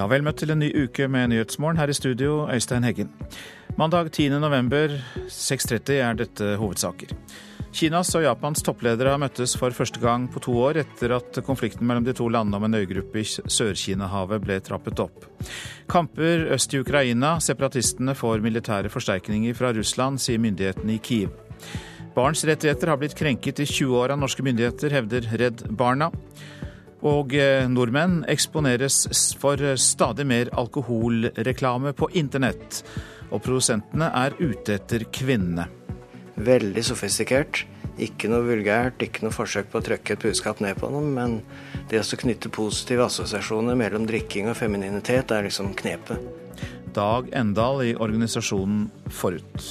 Ja, Vel møtt til en ny uke med Nyhetsmorgen. Her i studio, Øystein Heggen. Mandag 10. november 6.30 er dette hovedsaker. Kinas og Japans toppledere har møttes for første gang på to år etter at konflikten mellom de to landene om en øygruppe i Sør-Kina-havet ble trappet opp. Kamper øst i Ukraina. Separatistene får militære forsterkninger fra Russland, sier myndighetene i Kiev. Barns rettigheter har blitt krenket i 20 år av norske myndigheter, hevder Redd Barna. Og eh, nordmenn eksponeres for stadig mer alkoholreklame på internett. Og produsentene er ute etter kvinnene. Veldig sofistikert. Ikke noe vulgært, ikke noe forsøk på å trykke et budskap ned på dem, men det å knytte positive assosiasjoner mellom drikking og femininitet er liksom knepet. Dag Endal i organisasjonen Forut.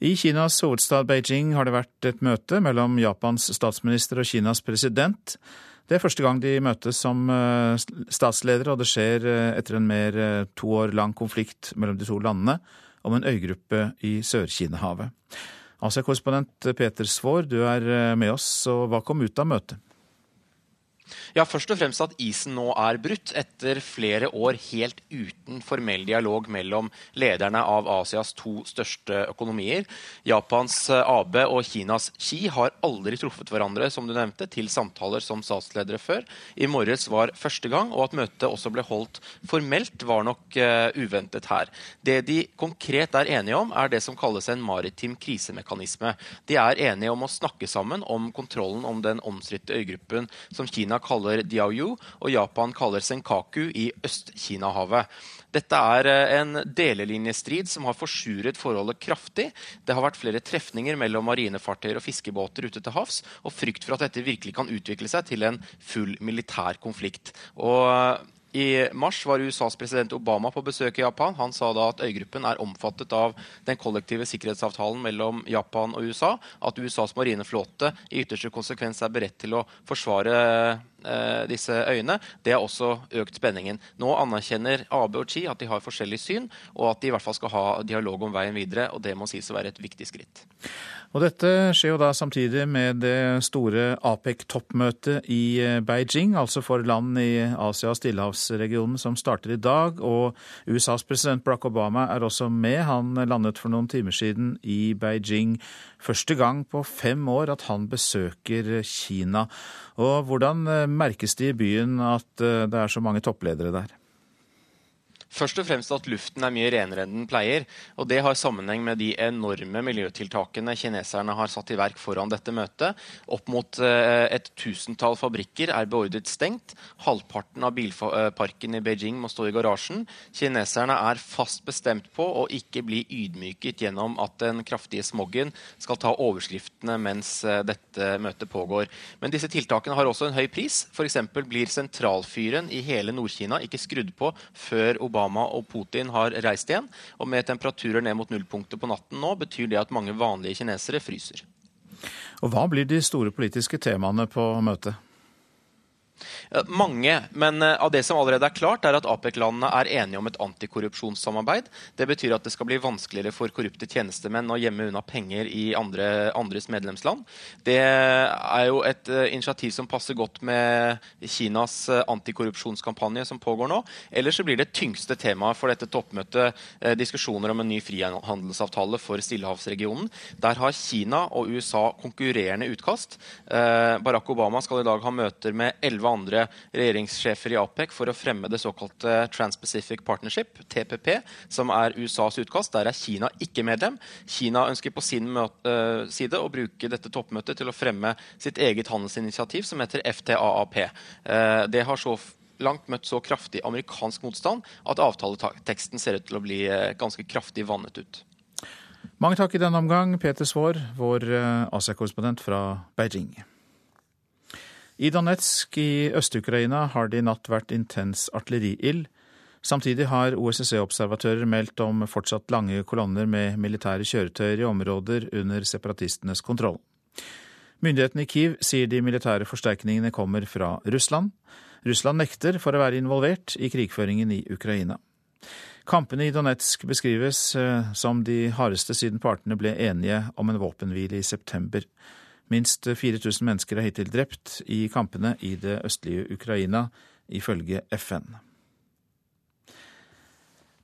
I Kinas hovedstad Beijing har det vært et møte mellom Japans statsminister og Kinas president. Det er første gang de møtes som eh, statsledere, og det skjer eh, etter en mer eh, to år lang konflikt mellom de to landene om en øygruppe i Sør-Kina-havet. Asia-korrespondent Peter Svaar, du er med oss, og hva kom ut av møtet? Ja, Først og fremst at isen nå er brutt, etter flere år helt uten formell dialog mellom lederne av Asias to største økonomier. Japans eh, AB og Kinas Xi har aldri truffet hverandre som du nevnte, til samtaler som statsledere før. I morges var første gang, og at møtet også ble holdt formelt, var nok uh, uventet her. Det de konkret er enige om, er det som kalles en maritim krisemekanisme. De er enige om å snakke sammen om kontrollen om den omstridte øygruppen som Kina kaller Diaoyu, og Japan kaller Senkaku i Øst-Kina-havet. Dette er eh, en delelinjestrid som har forsuret forholdet kraftig. Det har vært flere trefninger mellom marinefartøyer og fiskebåter ute til havs, og frykt for at dette virkelig kan utvikle seg til en full militær konflikt. Og i mars var USAs president Obama på besøk i Japan. Han sa da at øygruppen er omfattet av den kollektive sikkerhetsavtalen mellom Japan og USA. At USAs marineflåte i ytterste konsekvens er beredt til å forsvare eh, disse øyene. Det har også økt spenningen. Nå anerkjenner AB og Chi at de har forskjellig syn, og at de i hvert fall skal ha dialog om veien videre. og Det må sies å være et viktig skritt. Og dette skjer jo da samtidig med det store APEC-toppmøtet i eh, Beijing, altså for land i Asia- og stillehavsregionen, som starter i dag. Og USAs president Barack Obama er også med. Han landet for noen timer siden i Beijing. Første gang på fem år at han besøker Kina. Og hvordan eh, merkes det i byen at eh, det er så mange toppledere der? Først og fremst at luften er mye renere enn den pleier. og Det har sammenheng med de enorme miljøtiltakene kineserne har satt i verk foran dette møtet. Opp mot eh, et tusentall fabrikker er beordret stengt. Halvparten av bilparken i Beijing må stå i garasjen. Kineserne er fast bestemt på å ikke bli ydmyket gjennom at den kraftige smoggen skal ta overskriftene mens eh, dette møtet pågår. Men disse tiltakene har også en høy pris. F.eks. blir sentralfyren i hele Nord-Kina ikke skrudd på før Obama Obama og Putin har reist igjen. Og med temperaturer ned mot nullpunktet på natten nå, betyr det at mange vanlige kinesere fryser. Og Hva blir de store politiske temaene på møtet? Eh, mange, men eh, av det som allerede er klart, er at APEC-landene er enige om et antikorrupsjonssamarbeid. Det betyr at det skal bli vanskeligere for korrupte tjenestemenn å gjemme unna penger i andre, andres medlemsland. Det er jo et uh, initiativ som passer godt med Kinas antikorrupsjonskampanje som pågår nå. Ellers så blir det tyngste temaet for dette toppmøtet diskusjoner om en ny frihandelsavtale for Stillehavsregionen. Der har Kina og USA konkurrerende utkast. Barack Obama skal i dag ha møter med elleve andre regjeringssjefer i APEC for å fremme det såkalte Trans-Pacific Partnership, TPP, som er USAs utkast. Der er Kina ikke medlem. Kina ønsker på sin eh, side å bruke dette toppmøtet til å fremme sitt eget handelsinitiativ, som heter FTAAP. Eh, det har så langt møtt så kraftig amerikansk motstand at avtaleteksten ser ut til å bli eh, ganske kraftig vannet ut. Mange takk i denne omgang, Peter Svaar, vår Asia-korrespondent fra Beijing. I Donetsk i Øst-Ukraina har det i natt vært intens artilleriild. Samtidig har OSSE-observatører meldt om fortsatt lange kolonner med militære kjøretøyer i områder under separatistenes kontroll. Myndighetene i Kiev sier de militære forsterkningene kommer fra Russland. Russland nekter for å være involvert i krigføringen i Ukraina. Kampene i Donetsk beskrives eh, som de hardeste siden partene ble enige om en våpenhvile i september. Minst 4000 mennesker er hittil drept i kampene i det østlige Ukraina, ifølge FN.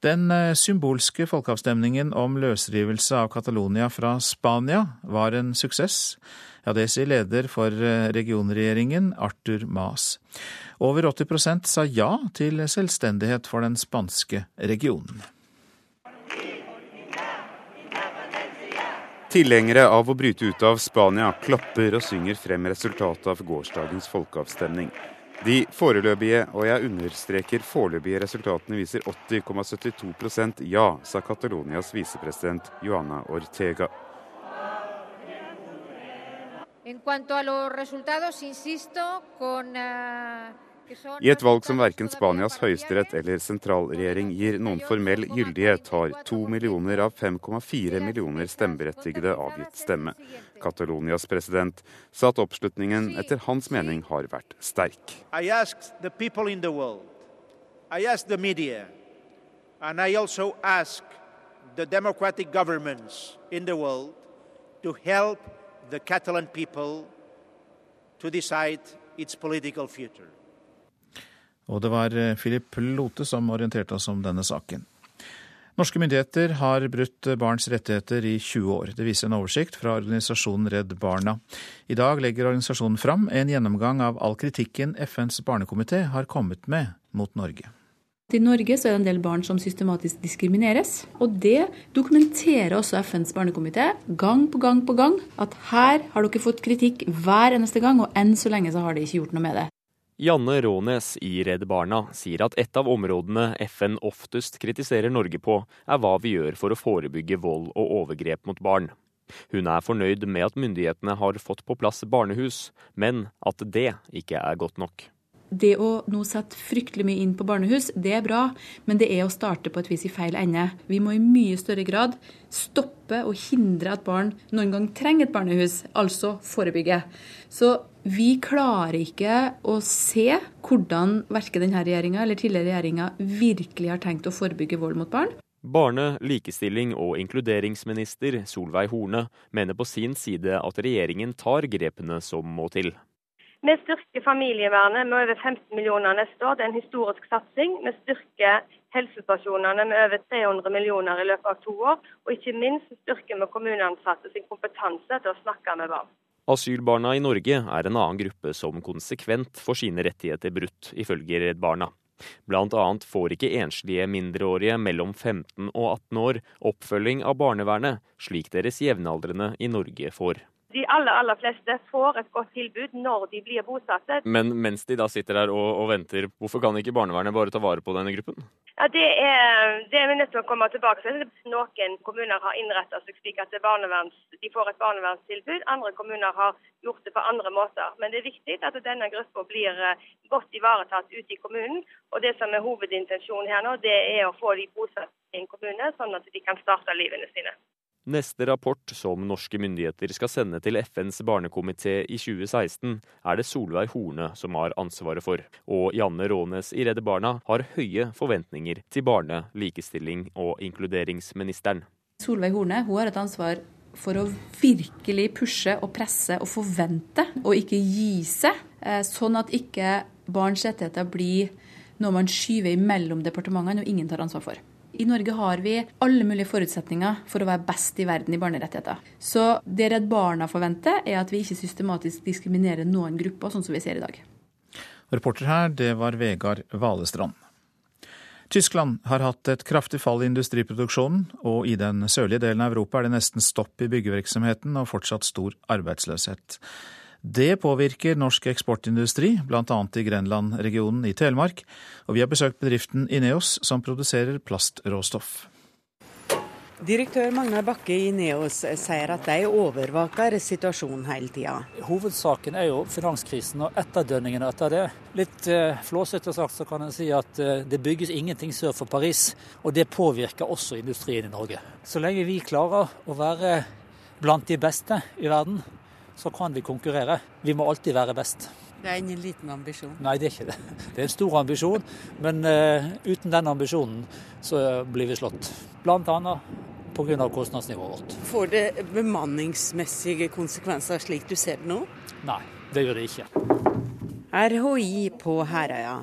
Den eh, symbolske folkeavstemningen om løsrivelse av Catalonia fra Spania var en suksess. Ja, det sier leder for eh, regionregjeringen, Arthur Mas. Over 80% sa ja til selvstendighet for den spanske regionen. Tilhengere av å bryte ut av Spania klapper og synger frem resultatet av gårsdagens folkeavstemning. De foreløpige, og jeg understreker foreløpige resultatene viser 80,72% ja, sa Catalonias visepresident Joana Ortega. En cuanto a los resultados, insisto, con uh... I et valg som verken Spanias høyesterett eller sentralregjering gir noen formell gyldighet, har to millioner av 5,4 millioner stemmeberettigede avgitt stemme. Catalonias president sa at oppslutningen etter hans mening har vært sterk. And I also ask the democratic governments in the world to help the Catalan people to decide its political future. Og det var eh, Philip Lote som orienterte oss om denne saken. Norske myndigheter har brutt barns rettigheter i 20 år. Det viser en oversikt fra organisasjonen Redd Barna. I dag legger organisasjonen fram en gjennomgang av all kritikken FNs barnekomité har kommet med mot Norge. I Norge er det en del barn som systematisk diskrimineres. Og det dokumenterer også FNs barnekomité gang på gang på gang. At her har dere fått kritikk hver eneste gang, og enn så lenge så har de ikke gjort noe med det. Janne Rånes i Redd Barna sier at et av områdene FN oftest kritiserer Norge på, er hva vi gjør for å forebygge vold og overgrep mot barn. Hun er fornøyd med at myndighetene har fått på plass barnehus, men at det ikke er godt nok. Det å nå sette fryktelig mye inn på barnehus, det er bra, men det er å starte på et vis i feil ende. Vi må i mye større grad stoppe og hindre at barn noen gang trenger et barnehus, altså forebygge. Så vi klarer ikke å se hvordan verken denne regjeringa eller tidligere regjeringer virkelig har tenkt å forebygge vold mot barn. Barne-, likestilling- og inkluderingsminister Solveig Horne mener på sin side at regjeringen tar grepene som må til. Vi styrker familievernet med over 15 millioner neste år. Det er en historisk satsing. Vi styrker helsestasjonene med over 300 millioner i løpet av to år. Og ikke minst styrker vi kommuneansatte sin kompetanse til å snakke med barn. Asylbarna i Norge er en annen gruppe som konsekvent får sine rettigheter brutt, ifølge Redd Barna. Blant annet får ikke enslige mindreårige mellom 15 og 18 år oppfølging av barnevernet, slik deres jevnaldrende i Norge får. De aller, aller fleste får et godt tilbud når de blir bosatte. Men mens de da sitter der og, og venter, hvorfor kan ikke barnevernet bare ta vare på denne gruppen? Ja, det er, det vi nødt til å komme tilbake til. Noen kommuner har innretta seg slik at de får et barnevernstilbud. Andre kommuner har gjort det på andre måter. Men det er viktig at denne gruppa blir eh, godt ivaretatt ute i kommunen. Og det som er hovedintensjonen her nå, det er å få de bosatt i en kommune, sånn at de kan starte livene sine. Neste rapport som norske myndigheter skal sende til FNs barnekomité i 2016, er det Solveig Horne som har ansvaret for. Og Janne Rånes i Redde Barna har høye forventninger til barne-, likestilling- og inkluderingsministeren. Solveig Horne hun har et ansvar for å virkelig pushe og presse og forvente, og ikke gi seg. Eh, sånn at ikke barns rettigheter blir noe man skyver mellom departementene og ingen tar ansvar for. I Norge har vi alle mulige forutsetninger for å være best i verden i barnerettigheter. Så det Redd Barna forventer, er at vi ikke systematisk diskriminerer noen grupper, sånn som vi ser i dag. Reporter her, det var Vegard Valestrand. Tyskland har hatt et kraftig fall i industriproduksjonen, og i den sørlige delen av Europa er det nesten stopp i byggevirksomheten og fortsatt stor arbeidsløshet. Det påvirker norsk eksportindustri, bl.a. i Grenland-regionen i Telemark. Og vi har besøkt bedriften Ineos, som produserer plastråstoff. Direktør Magnar Bakke i Ineos sier at de overvåker situasjonen hele tida. Hovedsaken er jo finanskrisen og etterdønningene etter det. Litt eh, flåsete sagt så kan en si at eh, det bygges ingenting sør for Paris, og det påvirker også industrien i Norge. Så lenge vi klarer å være blant de beste i verden, så kan vi konkurrere. Vi må alltid være best. Det er ingen liten ambisjon? Nei, det er ikke det. Det er en stor ambisjon, men uh, uten den ambisjonen så blir vi slått. Blant annet pga. kostnadsnivået vårt. Får det bemanningsmessige konsekvenser slik du ser det nå? Nei, det gjør det ikke. RHI på Herøya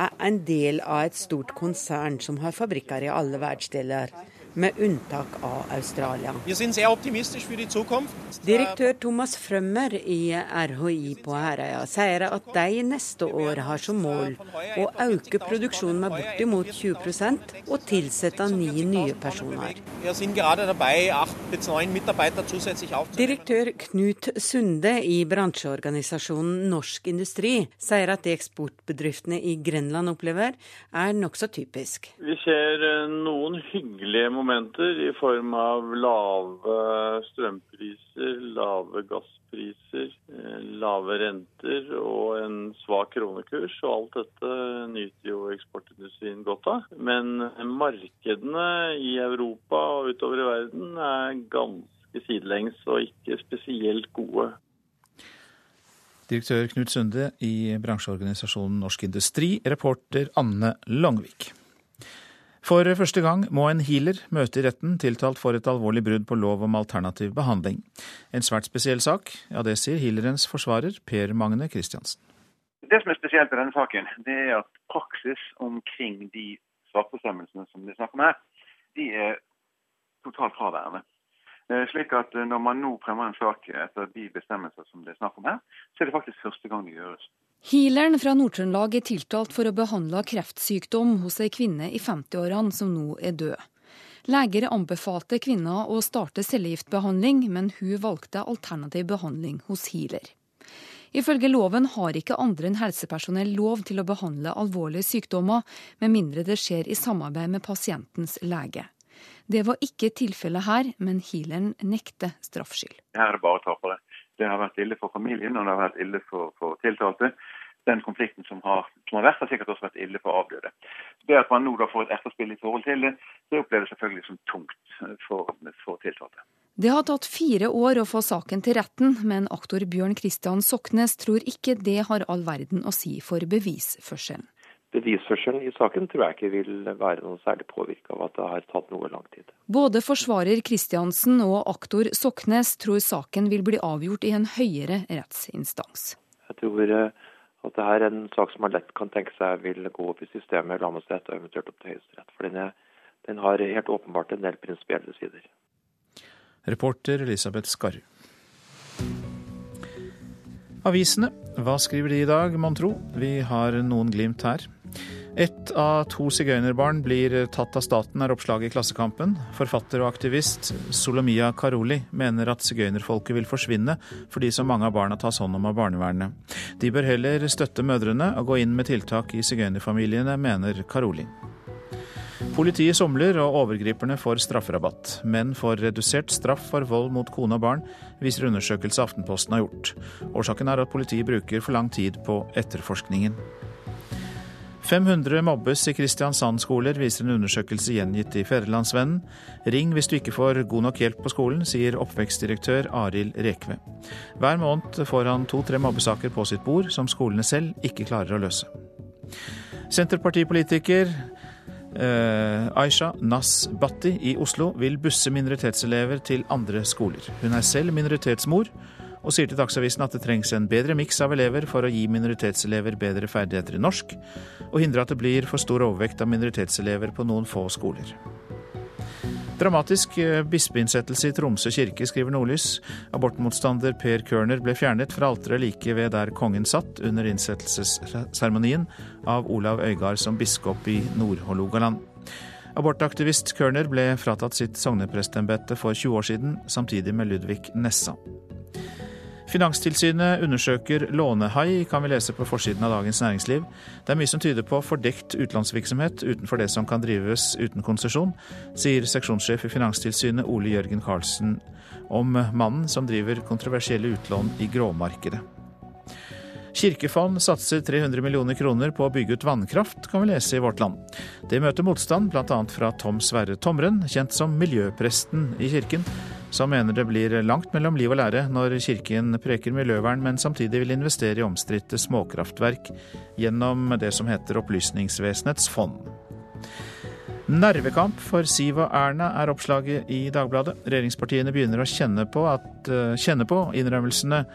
er en del av et stort konsern som har fabrikker i alle verdensdeler med unntak av Australia. Direktør Thomas Frømmer i RHI på Herøya sier at de neste år har som mål å øke produksjonen med bortimot 20% og tilsette ni nye personer. Direktør Knut Sunde i bransjeorganisasjonen Norsk Industri sier at det eksportbedriftene i Grenland opplever, er nokså typisk. Vi ser eh, noen hyggelige momenter momenter i form av lave strømpriser, lave gasspriser, eh, lave renter og en svak kronekurs. Og alt dette nyter jo eksportindustrien godt av. Men markedene i Europa og utover i verden er ganske sidelengs og ikke spesielt gode. Direktør Knut Sunde i bransjeorganisasjonen Norsk Industri, reporter Anne Langvik. For første gang må en healer møte i retten tiltalt for et alvorlig brudd på lov om alternativ behandling. En svært spesiell sak, ja det sier healerens forsvarer Per Magne Christiansen. Det som er spesielt i denne saken, det er at praksis omkring de straffebestemmelsene som det er snakk om her, de er totalt fraværende. Eh, slik at eh, Når man nå fremmer en sak etter de bestemmelser som det er snakk om her, så er det faktisk første gang det gjøres. Healeren fra Nord-Trøndelag er tiltalt for å behandle kreftsykdom hos ei kvinne i 50-årene som nå er død. Leger anbefalte kvinna å starte cellegiftbehandling, men hun valgte alternativ behandling hos healer. Ifølge loven har ikke andre enn helsepersonell lov til å behandle alvorlige sykdommer, med mindre det skjer i samarbeid med pasientens lege. Det var ikke tilfellet her, men healeren nekter straffskyld. Her er det bare tapere. Det har vært ille for familien og det har vært ille for, for tiltalte. Den konflikten som har, som har, vært, har sikkert også vært ille for avdøde. Det at man nå da får et etterspill i forhold til det, det oppleves selvfølgelig som tungt for, for tiltalte. Det har tatt fire år å få saken til retten, men aktor Bjørn Kristian Soknes tror ikke det har all verden å si for bevisførselen bevisførselen i saken tror jeg ikke vil være noe særlig påvirka av at det har tatt noe lang tid. Både forsvarer Kristiansen og aktor Soknes tror saken vil bli avgjort i en høyere rettsinstans. Jeg tror eh, at dette er en sak som man lett kan tenke seg vil gå opp i systemet, lagmannsrett og eventuelt opp til Høyesterett. For den, er, den, har helt åpenbart en del prinsipielle sider. Reporter Elisabeth Skarru. Avisene, hva skriver de i dag, mon tro? Vi har noen glimt her. Ett av to sigøynerbarn blir tatt av staten, er oppslaget i Klassekampen. Forfatter og aktivist Solomia Karoli mener at sigøynerfolket vil forsvinne fordi så mange av barna tas hånd om av barnevernet. De bør heller støtte mødrene og gå inn med tiltak i sigøynerfamiliene, mener Karoli. Politiet somler og overgriperne får strafferabatt. Menn får redusert straff for vold mot kone og barn, viser undersøkelse Aftenposten har gjort. Årsaken er at politiet bruker for lang tid på etterforskningen. 500 mobbes i Kristiansand-skoler, viser en undersøkelse gjengitt i Fedrelandsvennen. Ring hvis du ikke får god nok hjelp på skolen, sier oppvekstdirektør Arild Rekve. Hver måned får han to-tre mobbesaker på sitt bord som skolene selv ikke klarer å løse. Senterpartipolitiker eh, Aisha Nas Bhatti i Oslo vil busse minoritetselever til andre skoler. Hun er selv minoritetsmor og sier til Dagsavisen at det trengs en bedre miks av elever for å gi minoritetselever bedre ferdigheter i norsk, og hindre at det blir for stor overvekt av minoritetselever på noen få skoler. Dramatisk eh, bispeinnsettelse i Tromsø kirke, skriver Nordlys. Abortmotstander Per Kørner ble fjernet fra alteret like ved der kongen satt under innsettelsesseremonien av Olav Øygard som biskop i Nord-Hålogaland. Abortaktivist Kørner ble fratatt sitt sogneprestembete for 20 år siden, samtidig med Ludvig Nessa. Finanstilsynet undersøker lånehai, kan vi lese på forsiden av Dagens Næringsliv. Det er mye som tyder på fordekt utenlandsvirksomhet utenfor det som kan drives uten konsesjon, sier seksjonssjef i Finanstilsynet Ole Jørgen Karlsen om mannen som driver kontroversielle utlån i gråmarkedet. Kirkefond satser 300 millioner kroner på å bygge ut vannkraft, kan vi lese i Vårt Land. Det møter motstand bl.a. fra Tom Sverre Tomren, kjent som miljøpresten i kirken, som mener det blir langt mellom liv og lære når kirken preker miljøvern, men samtidig vil investere i omstridte småkraftverk gjennom det som heter Opplysningsvesenets fond. Nervekamp for Siv og Erna er oppslaget i Dagbladet. Regjeringspartiene begynner å kjenne på, at, eh, kjenne på innrømmelsene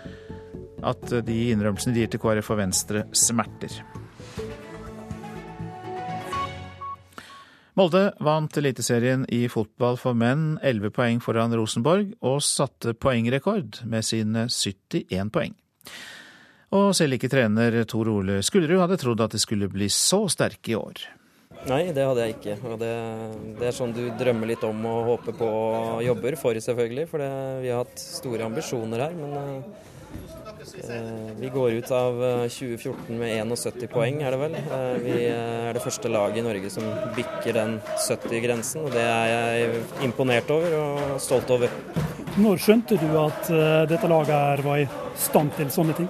at de innrømmelsene de gir til KrF og Venstre, smerter. Molde vant Eliteserien i fotball for menn, 11 poeng foran Rosenborg, og satte poengrekord med sine 71 poeng. Og selv ikke trener Tor Ole Skullerud hadde trodd at de skulle bli så sterke i år. Nei, det hadde jeg ikke. Og det, det, er sånn du drømmer litt om og håper på og jobber for, selvfølgelig. For det, vi har hatt store ambisjoner her. Men Eh, vi går ut av 2014 eh, med 71 poeng, er det vel. Eh, vi er det første laget i Norge som bikker den 70-grensen, og det er jeg imponert over og stolt over. Når skjønte du at dette laget var i stand til sånne ting?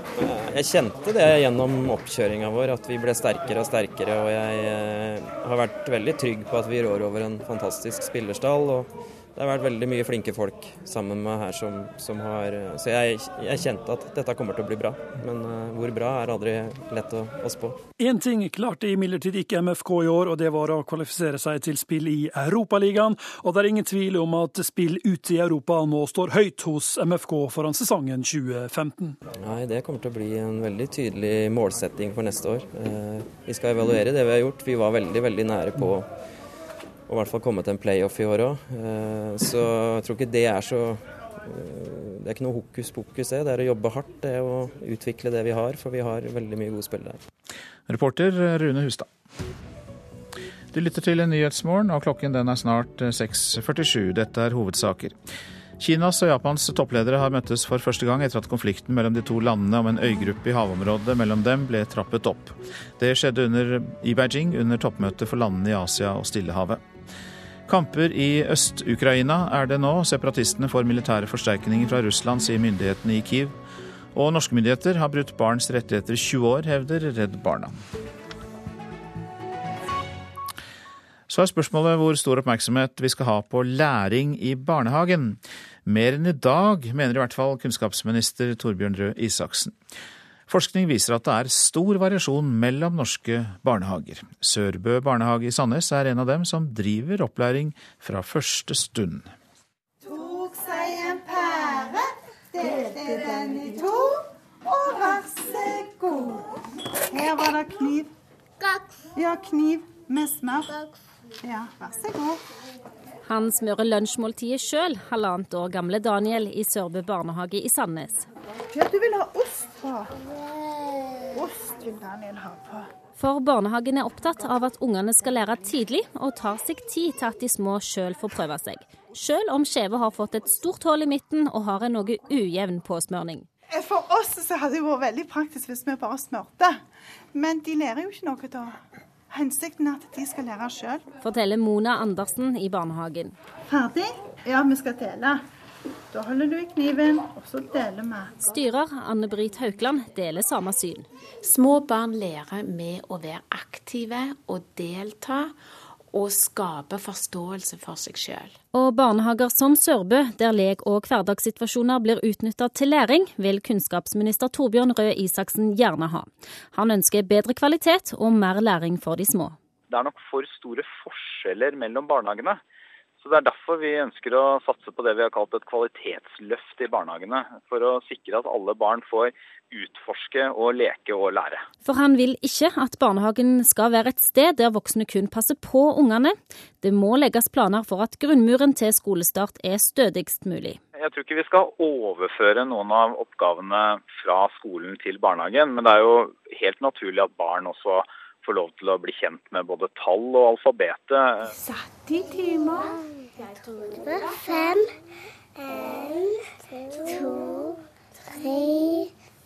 Jeg kjente det gjennom oppkjøringa vår, at vi ble sterkere og sterkere. Og jeg har vært veldig trygg på at vi rår over en fantastisk spillerstall. og det har vært veldig mye flinke folk sammen med her som, som har Så jeg, jeg, kjente at dette kommer til å bli bra. Men uh, hvor bra er aldri lett å, å spå. Én ting klarte imidlertid ikke MFK i år, og det var å kvalifisere seg til spill i Europaligaen. Og det er ingen tvil om at spill ute i Europa nå står høyt hos MFK foran sesongen 2015. Nei, det kommer til å bli en veldig tydelig målsetting for neste år. Uh, vi skal evaluere det vi har gjort. Vi var veldig, veldig nære på og i hvert fall komme til en playoff i år òg. Eh, så jeg tror ikke det er så eh, Det er ikke noe hokus pokus, det. Det er å jobbe hardt, det er å utvikle det vi har. For vi har veldig mye gode spillere her. Reporter Rune Hustad. Du lytter til Nyhetsmorgen, og klokken den er snart 6.47. Dette er hovedsaker. Kinas og Japans toppledere har møttes for første gang etter at konflikten mellom de to landene om en øygruppe i havområdet mellom dem ble trappet opp. Det skjedde under, i Beijing under toppmøtet for landene i Asia og Stillehavet. Kamper i Øst-Ukraina er det nå. Separatistene får militære forsterkninger fra Russland, sier myndighetene i Kiev. Og norske myndigheter har brutt barns rettigheter i 20 år, hevder Redd Barna. Så er spørsmålet hvor stor oppmerksomhet vi skal ha på læring i barnehagen. Mer enn i dag, mener i hvert fall kunnskapsminister Torbjørn Røe Isaksen. Forskning viser at det er stor variasjon mellom norske barnehager. Sørbø barnehage i Sandnes er en av dem som driver opplæring fra første stund. Tok seg en pære, delte den i to, og vær så god. Her var det kniv. Ja, kniv med smør. Ja, vær så god. Han smører lunsjmåltidet sjøl, halvannet år gamle Daniel i Sørbø barnehage i Sandnes. Ja, du vil ha ost på. Ost vil Daniel ha på. For barnehagen er opptatt av at ungene skal lære tidlig, og tar seg tid til at de små sjøl får prøve seg. Sjøl om skjeve har fått et stort hull i midten og har en noe ujevn påsmørning. For oss så hadde det vært veldig praktisk hvis vi bare smurte. Men de lærer jo ikke noe da. Hensikten er at de skal lære sjøl. Forteller Mona Andersen i barnehagen. Ferdig? Ja, vi skal dele. Da holder du i kniven, og så deler vi. Styrer Anne-Brit Haukland deler samme syn. Små barn lærer med å være aktive og delta og skape forståelse for seg sjøl. Og barnehager som Sørbø, der lek og hverdagssituasjoner blir utnytta til læring, vil kunnskapsminister Torbjørn Røe Isaksen gjerne ha. Han ønsker bedre kvalitet og mer læring for de små. Det er nok for store forskjeller mellom barnehagene. Så Det er derfor vi ønsker å satse på det vi har kalt et kvalitetsløft i barnehagene. For å sikre at alle barn får utforske og leke og lære. For han vil ikke at barnehagen skal være et sted der voksne kun passer på ungene. Det må legges planer for at grunnmuren til skolestart er stødigst mulig. Jeg tror ikke vi skal overføre noen av oppgavene fra skolen til barnehagen, men det er jo helt naturlig at barn også få lov til å bli kjent med både tall og alfabetet. Satt i timer. Jeg tror det var fem. En, to, tre,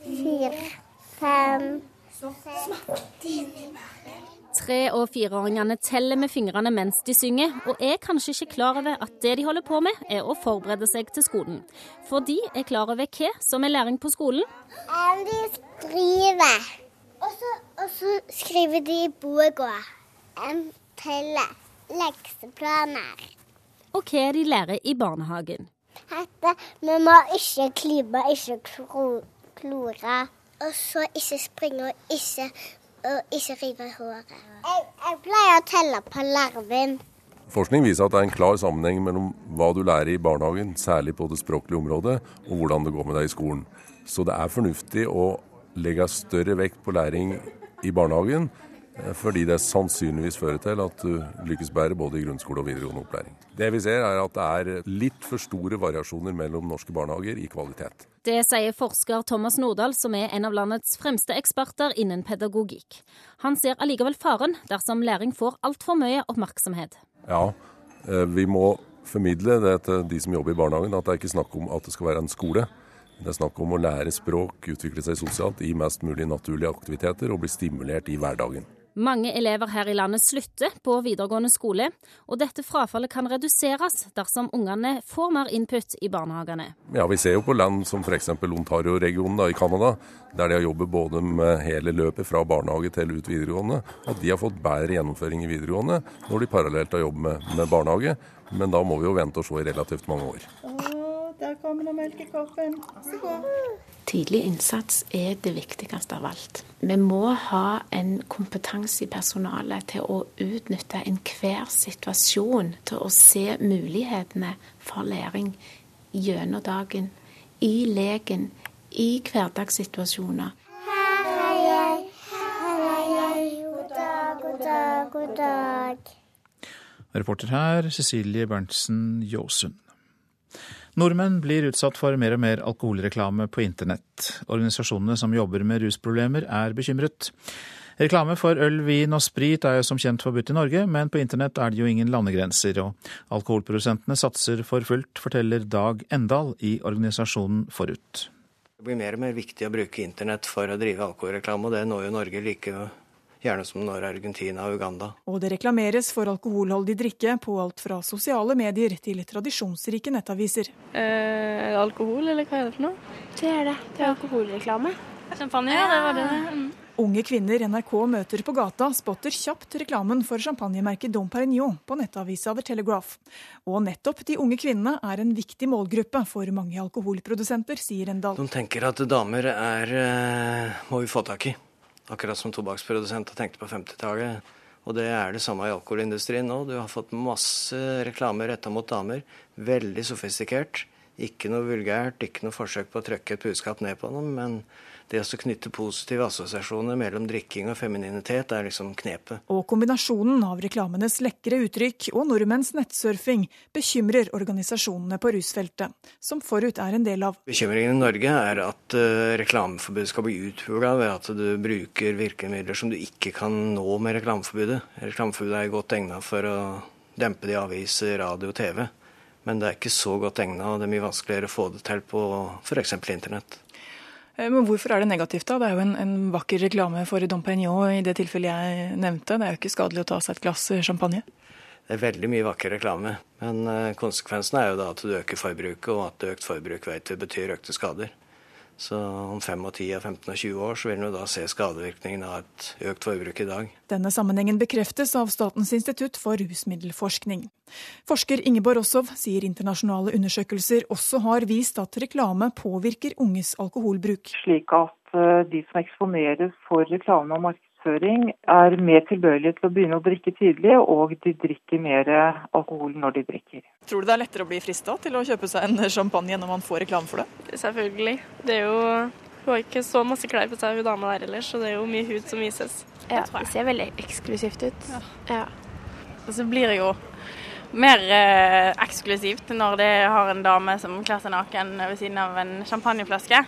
fire, fem Tre- og fireåringene teller med fingrene mens de synger, og er kanskje ikke klar over at det de holder på med, er å forberede seg til skolen. For de er klar over hva som er læring på skolen. De skriver. Og så, skriver de i boka en til lekseplaner. Og hva de lærer i barnehagen. At vi må ikke klype, ikke klore. Og så ikke springe og ikke, og ikke rive håret. Jeg, jeg, pleier å telle på larven. Forskning viser at det er en klar sammenheng mellom hva du lærer i barnehagen, særlig på det språklige området, og hvordan det går med deg i skolen. Så det er fornuftig å legge større vekt på læring i barnehagen, eh, fordi det sannsynligvis fører til at du lykkes bedre både i grunnskole og videregående opplæring. Det vi ser er at det er litt for store variasjoner mellom norske barnehager i kvalitet. Det sier forsker Thomas Nordahl, som er en av landets fremste eksperter innen pedagogikk. Han ser allikevel faren dersom læring får altfor mye oppmerksomhet. Ja, eh, vi må formidle det til de som jobber i barnehagen, at det er ikke snakk om at det skal være en skole. Det er snakk om å lære språk, utvikle seg sosialt i mest mulig naturlige aktiviteter og bli stimulert i hverdagen. Mange elever her i landet slutter på videregående skole, og dette frafallet kan reduseres dersom ungene får mer input i barnehagene. Ja, Vi ser jo på land som f.eks. Ontario-regionen i Canada, der de har jobbet både med hele løpet fra barnehage til ut videregående, at de har fått bedre gjennomføring i videregående når de parallelt har jobbet med, med barnehage. Men da må vi jo vente og se i relativt mange år. Der kommer det melkekoppen. koppen. Så god. Tidlig innsats er det viktigste av alt. Vi må ha en kompetanse i personalet til å utnytte enhver situasjon til å se mulighetene for læring gjennom dagen, i leken, i hverdagssituasjoner. Hei, hei, hei, god dag, god dag, god dag. Reporter her Cecilie Berntsen Jåsund. Nordmenn blir utsatt for mer og mer alkoholreklame på internett. Organisasjonene som jobber med rusproblemer er bekymret. Reklame for øl, vin og sprit er jo som kjent forbudt i Norge, men på internett er det jo ingen landegrenser, og alkoholprodusentene satser for fullt, forteller Dag Endal i organisasjonen Forut. Det blir mer og mer viktig å bruke internett for å drive alkoholreklame, og det når jo Norge like gjerne som når Argentina og Uganda. Og det reklameres for alkoholholdig drikke på alt fra sosiale medier til tradisjonsrike nettaviser. Eh, alkohol, eller hva er det for noe? Det er det. Det er alkoholreklame. Champagne, ja, det var det. Mm. Unge kvinner NRK møter på gata, spotter kjapt reklamen for champagnemerket Dom Perignon på nettavisa The Telegraph. Og nettopp de unge kvinnene er en viktig målgruppe for mange alkoholprodusenter, sier Endal. De tenker at damer er eh, må vi få tak i. Akkurat som tobakksprodusenter tenkte på 50-tallet. Og det er det samme i alkoholindustrien nå. Du har fått masse reklame retta mot damer. Veldig sofistikert. Ikke noe vulgært, ikke noe forsøk på å trykke et budskap ned på dem. Men det å knytte positive assosiasjoner mellom drikking og femininitet er liksom knepet. Og kombinasjonen av reklamenes lekre uttrykk og nordmenns nettsurfing bekymrer organisasjonene på rusfeltet, som Forut er en del av. Bekymringen i Norge er at uh, reklameforbudet skal bli uthula ved at du bruker virkemidler som du ikke kan nå med reklameforbudet. Reklameforbudet er godt egnet for å dempe det i aviser, radio og TV. Men det er ikke så godt egnet, og det er mye vanskeligere å få det til på f.eks. internett. Eh, men hvorfor er det negativt, da? Det er jo en, en vakker reklame for Dom Pignon i det tilfellet jeg nevnte. Det er jo ikke skadelig å ta seg et glass champagne? Det er veldig mye vakker reklame, men eh, konsekvensen er jo da at du øker forbruket, og at økt forbruk vet vi betyr økte skader. Så om 5 og 10 og 15 og 20 år så vil en da se skadevirkningen av et økt forbruk i dag. Denne sammenhengen bekreftes av Statens institutt for rusmiddelforskning. Forsker Ingeborg Rossow sier internasjonale undersøkelser også har vist at reklame påvirker unges alkoholbruk. Slik at eh, de som eksponeres for reklame og markedsføring markedsføring er mer tilbøyelige til å begynne å drikke tidlig, og de drikker mer alkohol når de drikker. Tror du det er lettere å bli frista til å kjøpe seg en champagne når man får reklame for det? Selvfølgelig. Det er jo Hun har ikke så masse klær på seg, hun dama der ellers, så det er jo mye hud som vises. Ja, det ser veldig eksklusivt ut. Ja. ja. Og så blir det jo mer eh, eksklusivt når det har en dame som kler seg naken ved siden av en champagneflaske.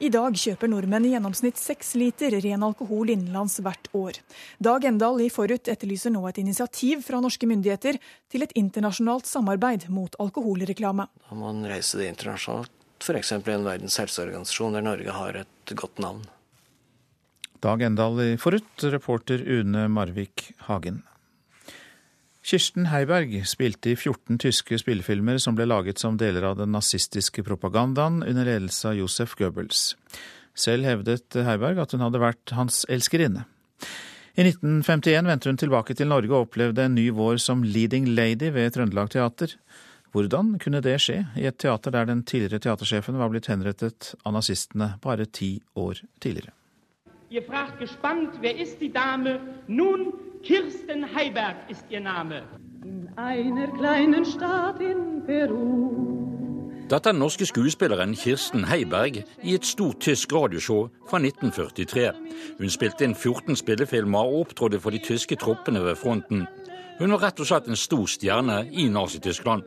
I dag kjøper nordmenn i gjennomsnitt seks liter ren alkohol innenlands hvert år. Dag Endal i Forut etterlyser nå et initiativ fra norske myndigheter til et internasjonalt samarbeid mot alkoholreklame. Da må man reise det internasjonalt, f.eks. i en verdens helseorganisasjon der Norge har et godt navn. Dag Endal i Forut, reporter Une Marvik Hagen. Kirsten Heiberg spilte i 14 tyske spillefilmer som ble laget som deler av den nazistiske propagandaen under ledelse av Josef Goebbels. Selv hevdet Heiberg at hun hadde vært hans elskerinne. I 1951 vendte hun tilbake til Norge og opplevde en ny vår som leading lady ved Trøndelag Teater. Hvordan kunne det skje i et teater der den tidligere teatersjefen var blitt henrettet av nazistene bare ti år tidligere? Ihr fragt gespannt, wer ist die Dame? Nun Kirsten Heiberg ist ihr Name. Dette er den norske skuespilleren Kirsten Heiberg i et stort tysk radioshow fra 1943. Hun spilte inn 14 spillefilmer og opptrådte for de tyske troppene ved fronten. Hun var rett og slett en stor stjerne i Nazi-Tyskland.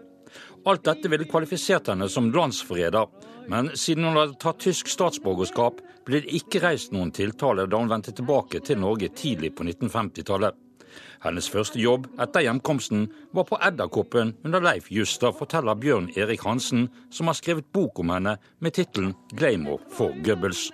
Alt dette ville kvalifisert henne som landsforræder, men siden hun hadde tatt tysk statsborgerskap, ble det ikke reist noen tiltale da hun vendte tilbake til Norge tidlig på 1950-tallet. Hennes første jobb etter hjemkomsten var på Edderkoppen under Leif Juster, forteller Bjørn Erik Hansen, som har skrevet bok om henne med tittelen 'Glamour for Goebbels'.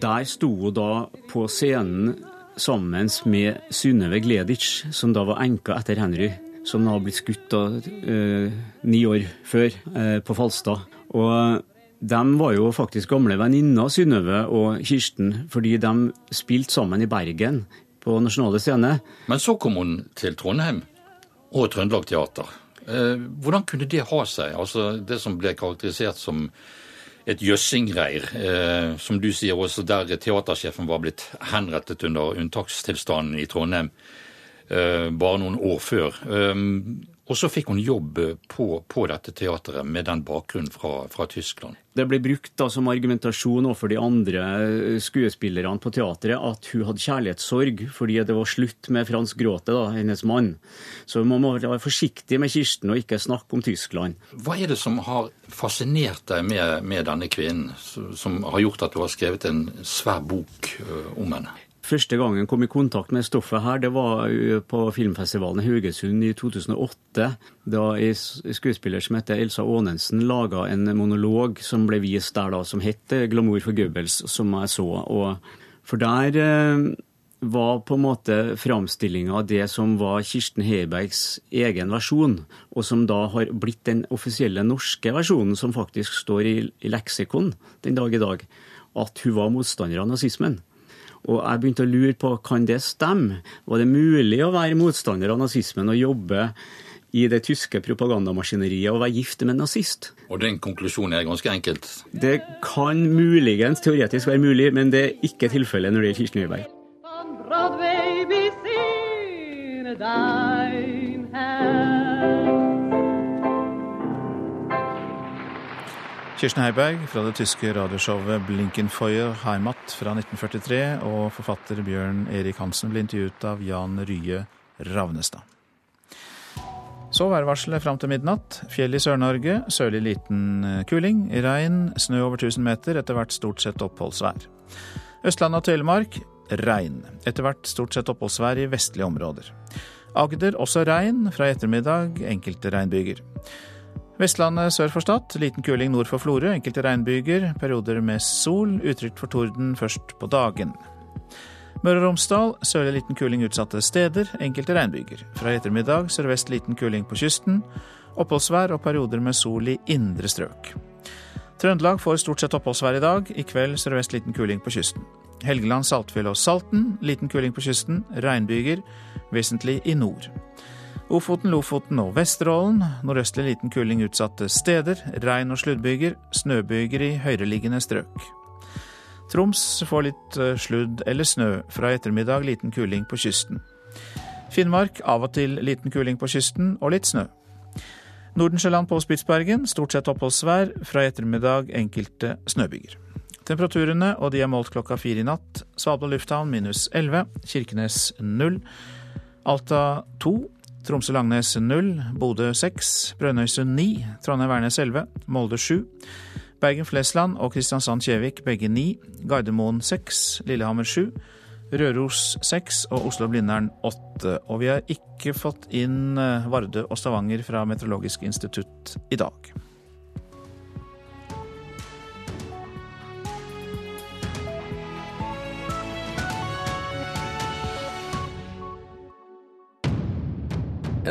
Der sto hun da på scenen sammen med Synnøve Gleditsch, som da var enka etter Henry, som da har blitt skutt da, eh, ni år før eh, på Falstad. Og de var jo faktisk gamle venninner, Synnøve og Kirsten, fordi de spilte sammen i Bergen på Nasjonale Scene. Men så kom hun til Trondheim og Trøndelag Teater. Eh, hvordan kunne det ha seg? Altså Det som ble karakterisert som et jøssingreir, eh, som du sier også, der teatersjefen var blitt henrettet under unntakstilstanden i Trondheim eh, bare noen år før. Eh, og så fikk hun jobb på, på dette teateret med den bakgrunnen fra, fra, Tyskland. Det ble brukt da som argumentasjon overfor de andre skuespillerne på teatret at hun hadde kjærlighetssorg fordi det var slutt med Frans Gråte, da, hennes mann. Så man må være forsiktig med Kirsten og ikke snakke om Tyskland. Hva er det som har fascinert deg med, med denne kvinnen, som har gjort at du har skrevet en svær bok om henne? Første gangen jeg kom i kontakt med stoffet her, det var på filmfestivalen i Haugesund i 2008. Da en skuespiller som heter Elsa Aanensen laga en monolog som ble vist der, da, som het 'Glamour for Goebbels', som jeg så. Og for der eh, var på en måte framstillinga av det som var Kirsten Heibergs egen versjon, og som da har blitt den offisielle norske versjonen, som faktisk står i leksikon den dag i dag, at hun var motstander av nazismen. Og jeg begynte å lure på kan det stemme. Var det mulig å være motstander av nazismen og jobbe i det tyske propagandamaskineriet og være gift med en nazist? Og den konklusjonen er ganske enkelt? Det kan muligens teoretisk være mulig, men det er ikke tilfellet når det gjelder Kirsten Høiberg. Kirsten Heiberg fra det tyske radioshowet Blinkenfeuer Heimat fra 1943, og forfatter Bjørn Erik Hansen ble intervjuet av Jan Rye Ravnestad. Så værvarselet fram til midnatt. Fjell i Sør-Norge, sørlig liten eh, kuling. Regn, snø over 1000 meter, etter hvert stort sett oppholdsvær. Østlandet og Telemark regn. Etter hvert stort sett oppholdsvær i vestlige områder. Agder også regn, fra i ettermiddag enkelte regnbyger. Vestlandet sør for Stad, liten kuling nord for Florø, enkelte regnbyger, perioder med sol, utrygt for torden først på dagen. Møre og Romsdal sørlig liten kuling utsatte steder, enkelte regnbyger. Fra i ettermiddag sørvest liten kuling på kysten, oppholdsvær og perioder med sol i indre strøk. Trøndelag får stort sett oppholdsvær i dag, i kveld sørvest liten kuling på kysten. Helgeland, Saltfjell og Salten liten kuling på kysten, regnbyger, vesentlig i nord. Ofoten, Lofoten og Vesterålen. Nordøstlig liten kuling utsatte steder. Regn- og sluddbyger. Snøbyger i høyereliggende strøk. Troms får litt eh, sludd eller snø. Fra i ettermiddag liten kuling på kysten. Finnmark av og til liten kuling på kysten og litt snø. Nordensjøland på Spitsbergen stort sett oppholdsvær. Fra i ettermiddag enkelte snøbyger. Temperaturene, og de er målt klokka fire i natt. Svalbard lufthavn minus 11. Kirkenes 0, Alta to. Tromsø-Langnes 0, Bodø 6, Brønnøysund 9, Trondheim-Værnes 11, Molde 7, Bergen-Flesland og Kristiansand-Kjevik begge 9, Gardermoen 6, Lillehammer 7, Røros 6 og Oslo-Blindern 8. Og vi har ikke fått inn Vardø og Stavanger fra Meteorologisk institutt i dag.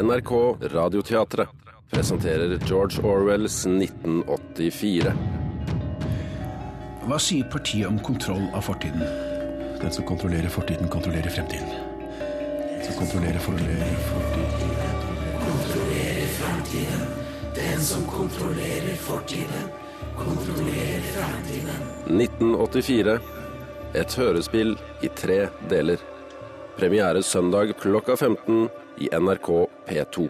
NRK Radioteatret presenterer George Orwells 1984. Hva sier partiet om kontroll av fortiden? Den som kontrollerer fortiden, kontrollerer fremtiden. Den som kontrollerer fortiden, Kontrollerer fremtiden. Den som kontrollerer fortiden, kontrollerer fremtiden. 1984. Et hørespill i tre deler. Premiere søndag klokka 15 i NRK P2.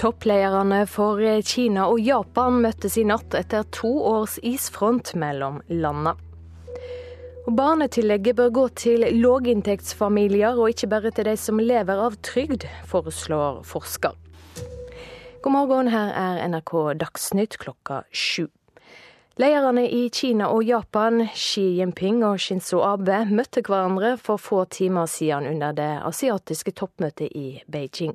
Topplederne for Kina og Japan møttes i natt etter to års isfront mellom landene. Barnetillegget bør gå til låginntektsfamilier, og ikke bare til de som lever av trygd, foreslår forsker. God morgen, her er NRK Dagsnytt klokka sju. Lederne i Kina og Japan, Xi Jinping og Shinzo Abe, møtte hverandre for få timer siden under det asiatiske toppmøtet i Beijing.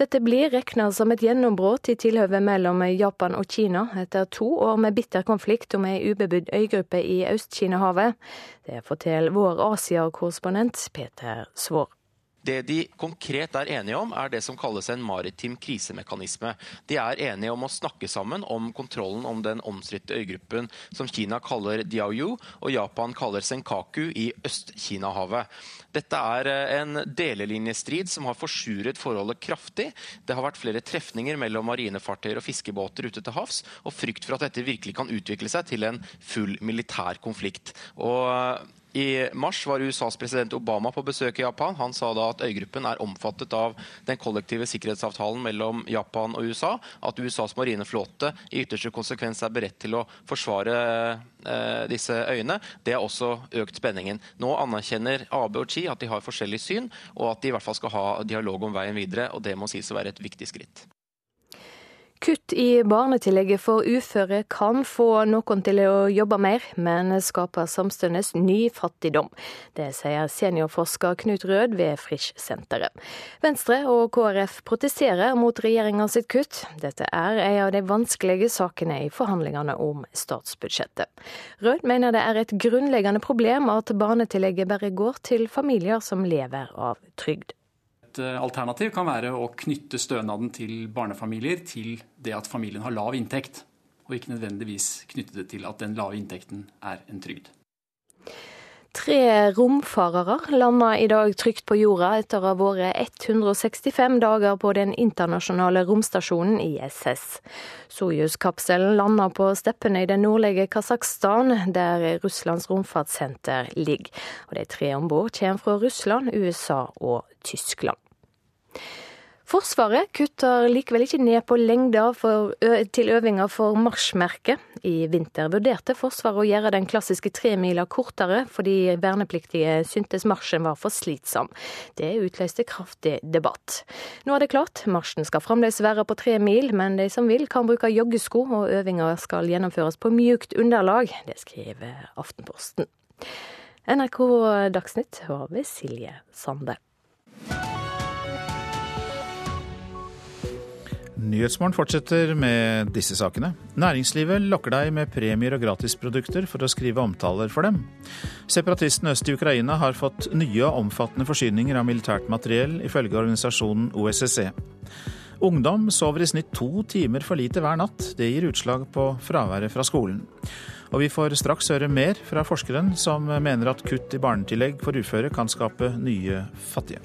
Dette blir regna som et gjennombrudd i tilhøvet mellom Japan og Kina etter to år med bitter konflikt om ei ubebodd øygruppe i Øst-Kina-havet. Det forteller vår Asia-korrespondent Peter Svaar. Det de konkret er enige om, er det som kalles en maritim krisemekanisme. De er enige om å snakke sammen om kontrollen om den omstridte øygruppen som Kina kaller Diaoyu og Japan kaller Senkaku i Øst-Kina-havet. Dette er eh, en delelinjestrid som har forsuret forholdet kraftig. Det har vært flere trefninger mellom marinefartøyer og fiskebåter ute til havs, og frykt for at dette virkelig kan utvikle seg til en full militær konflikt. Og i mars var USAs president Obama på besøk i Japan. Han sa da at øygruppen er omfattet av den kollektive sikkerhetsavtalen mellom Japan og USA. At USAs marineflåte i ytterste konsekvens er beredt til å forsvare eh, disse øyene. Det har også økt spenningen. Nå anerkjenner Abe og Chi at de har forskjellig syn, og at de i hvert fall skal ha dialog om veien videre. og Det må sies å være et viktig skritt. Kutt i barnetillegget for uføre kan få noen til å jobbe mer, men skaper samtidig ny fattigdom. Det sier seniorforsker Knut Rød ved Frisch-senteret. Venstre og KrF protesterer mot regjeringa sitt kutt. Dette er en av de vanskelige sakene i forhandlingene om statsbudsjettet. Rød mener det er et grunnleggende problem at barnetillegget bare går til familier som lever av trygd. Eh, alternativ kan være å knytte stønaden til barnefamilier til det at familien har lav inntekt, og ikke nødvendigvis knytte det til at den lave inntekten er en trygd. Tre romfarere landa i dag trygt på jorda etter å ha vært 165 dager på den internasjonale romstasjonen ISS. Soyuz-kapselen landa på steppene i det nordlige Kasakhstan, der Russlands romfartssenter ligger. Og De tre om bord kommer fra Russland, USA og Tyskland. Forsvaret kutter likevel ikke ned på lengda til øvinger for marsjmerket. I vinter vurderte Forsvaret å gjøre den klassiske tremila kortere, fordi vernepliktige syntes marsjen var for slitsom. Det utløste kraftig debatt. Nå er det klart, marsjen skal fremdeles være på tre mil, men de som vil kan bruke joggesko, og øvinga skal gjennomføres på mjukt underlag. Det skriver Aftenposten. NRK Dagsnytt var ved Silje Sande. Nyhetsmorgen fortsetter med disse sakene. Næringslivet lokker deg med premier og gratisprodukter for å skrive omtaler for dem. Separatistene øst i Ukraina har fått nye og omfattende forsyninger av militært materiell, ifølge organisasjonen OSSE. Ungdom sover i snitt to timer for lite hver natt. Det gir utslag på fraværet fra skolen. Og vi får straks høre mer fra forskeren som mener at kutt i barnetillegg for uføre kan skape nye fattige.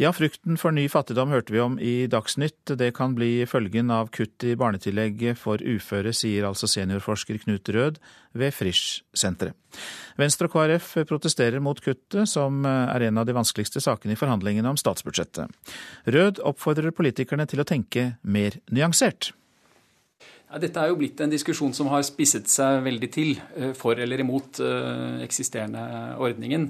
Ja, frykten for ny fattigdom hørte vi om i Dagsnytt. Det kan bli følgen av kutt i barnetillegget for uføre, sier altså seniorforsker Knut Rød ved Frisch-senteret. Venstre og KrF protesterer mot kuttet, som er en av de vanskeligste sakene i forhandlingene om statsbudsjettet. Rød oppfordrer politikerne til å tenke mer nyansert. Ja, dette er jo blitt en diskusjon som har spisset seg veldig til eh, for eller imot eh, eksisterende ordningen.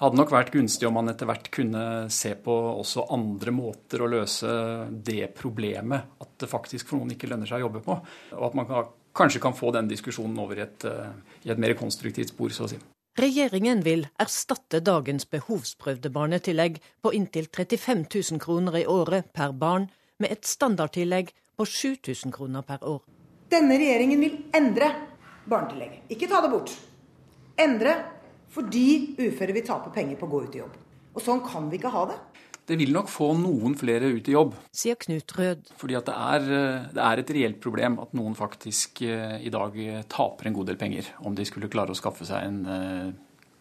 Hadde nok vært gunstig om man etter hvert kunne se på også andre måter å løse det problemet at det faktisk for noen ikke lønner seg å jobbe på. Og at man kanskje kan få den diskusjonen over i et, eh, i et mer konstruktivt spor, så å si. Regjeringen vil erstatte dagens behovsprøvde barnetillegg på inntil 35 000 kroner i året per barn med et standardtillegg på 7000 kroner per år. Denne regjeringen vil endre barnetillegget. Ikke ta det bort. Endre fordi uføre vil tape penger på å gå ut i jobb. Og sånn kan vi ikke ha det. Det vil nok få noen flere ut i jobb. Sier Knut Rød. Fordi det er, det er, et reelt problem at noen faktisk eh, i dag taper en god del penger om de skulle klare å skaffe seg en eh,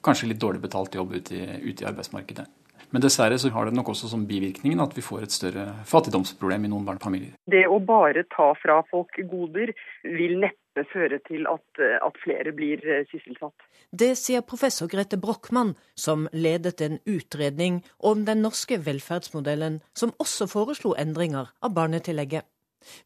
kanskje litt dårlig betalt jobb ute i, ute i arbeidsmarkedet. Men dessverre så har det nok også som bivirkningen at vi får et større fattigdomsproblem i noen barnefamilier. Det å bare ta fra folk goder vil neppe føre til at, at flere blir sysselsatt. Det sier professor Grete Brochmann, som ledet en utredning om den norske velferdsmodellen, som også foreslo endringer av barnetillegget.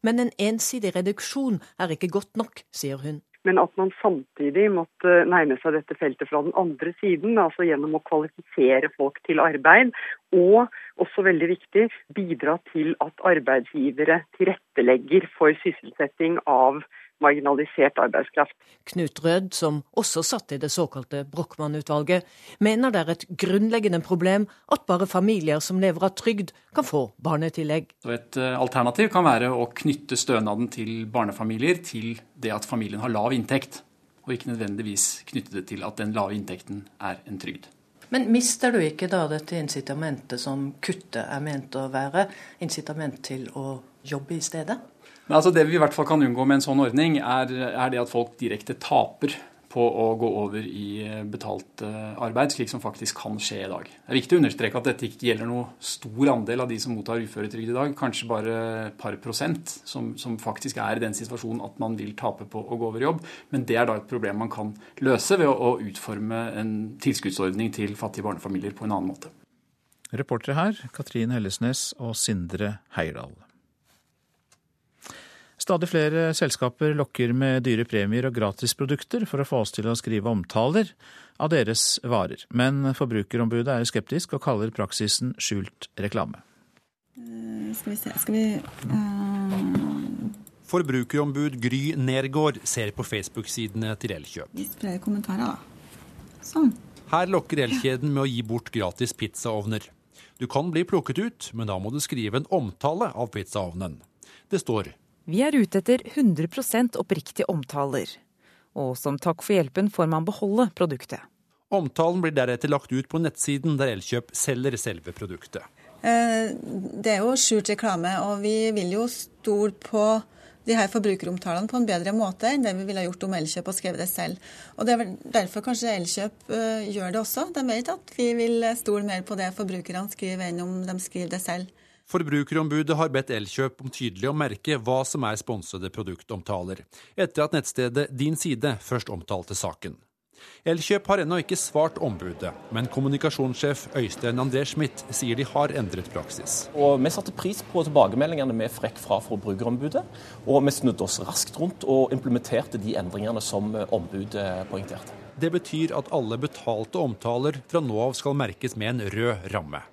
Men en ensidig reduksjon er ikke godt nok, sier hun. Men at man samtidig måtte nærme seg dette feltet fra den andre siden, altså gjennom å kvalifisere folk til arbeid, og også veldig viktig, bidra til at arbeidsgivere tilrettelegger for sysselsetting av marginalisert arbeidskraft. Knut Rød, som også satt i det såkalte Brochmann-utvalget, mener det er et grunnleggende problem at bare familier som lever av trygd, kan få barnetillegg. Så et eh, alternativ kan være å knytte stønaden til barnefamilier til det at familien har lav inntekt, og ikke nødvendigvis knytte det til at den lave inntekten er en trygd. Men mister du ikke da dette incitamentet som kuttet er ment å være, incitament til å jobbe i stedet? Men altså Det vi i hvert fall kan unngå med en sånn ordning, er, er det at folk direkte taper på å gå over i eh, betalt eh, arbeid, slik som faktisk kan skje i dag. Det er viktig å understreke at dette ikke gjelder noe stor andel av de som mottar uføretrygd i dag. Kanskje bare et par prosent som, som, faktisk er i den situasjonen at man vil tape på å gå over i jobb. Men det er da et problem man kan løse ved å, å utforme en tilskuddsordning til fattige barnefamilier på en annen måte. Reportere her Katrin Hellesnes og Sindre Heierdal. Stadig flere selskaper lokker med dyre premier og gratisprodukter for å få oss til å skrive omtaler av deres varer. Men Forbrukerombudet er skeptisk og kaller praksisen skjult reklame. Uh, skal vi se Skal vi uh... Forbrukerombud Gry Nergård ser på Facebook-sidene til Elkjøp. Kommentarer, da. Sånn. Her lokker Elkjeden med å gi bort gratis pizzaovner. Du kan bli plukket ut, men da må du skrive en omtale av pizzaovnen. Det står vi er ute etter 100% oppriktige omtaler. Og som takk for hjelpen får man beholde produktet. Omtalen blir deretter lagt ut på nettsiden der Elkjøp selger selve produktet. Eh, det er jo skjult reklame, og vi vil jo stole på de her forbrukeromtalene på en bedre måte enn det vi ville gjort om Elkjøp og skrevet det selv. Og Det er vel derfor kanskje Elkjøp eh, gjør det også. De vet at vi vil stole mer på det forbrukerne skriver enn om de skriver det selv. Forbrukerombudet har bedt Elkjøp om tydelig å merke hva som er sponsede produktomtaler, etter at nettstedet Din Side først omtalte saken. Elkjøp har ennå ikke svart ombudet, men kommunikasjonssjef Øystein André Schmidt sier de har endret praksis. Og Vi satte pris på tilbakemeldingene med frekk fra Forbrukerombudet, og vi snudde oss raskt rundt og implementerte de endringene som ombudet poengterte. Det betyr at alle betalte omtaler fra nå av skal merkes med en rød ramme.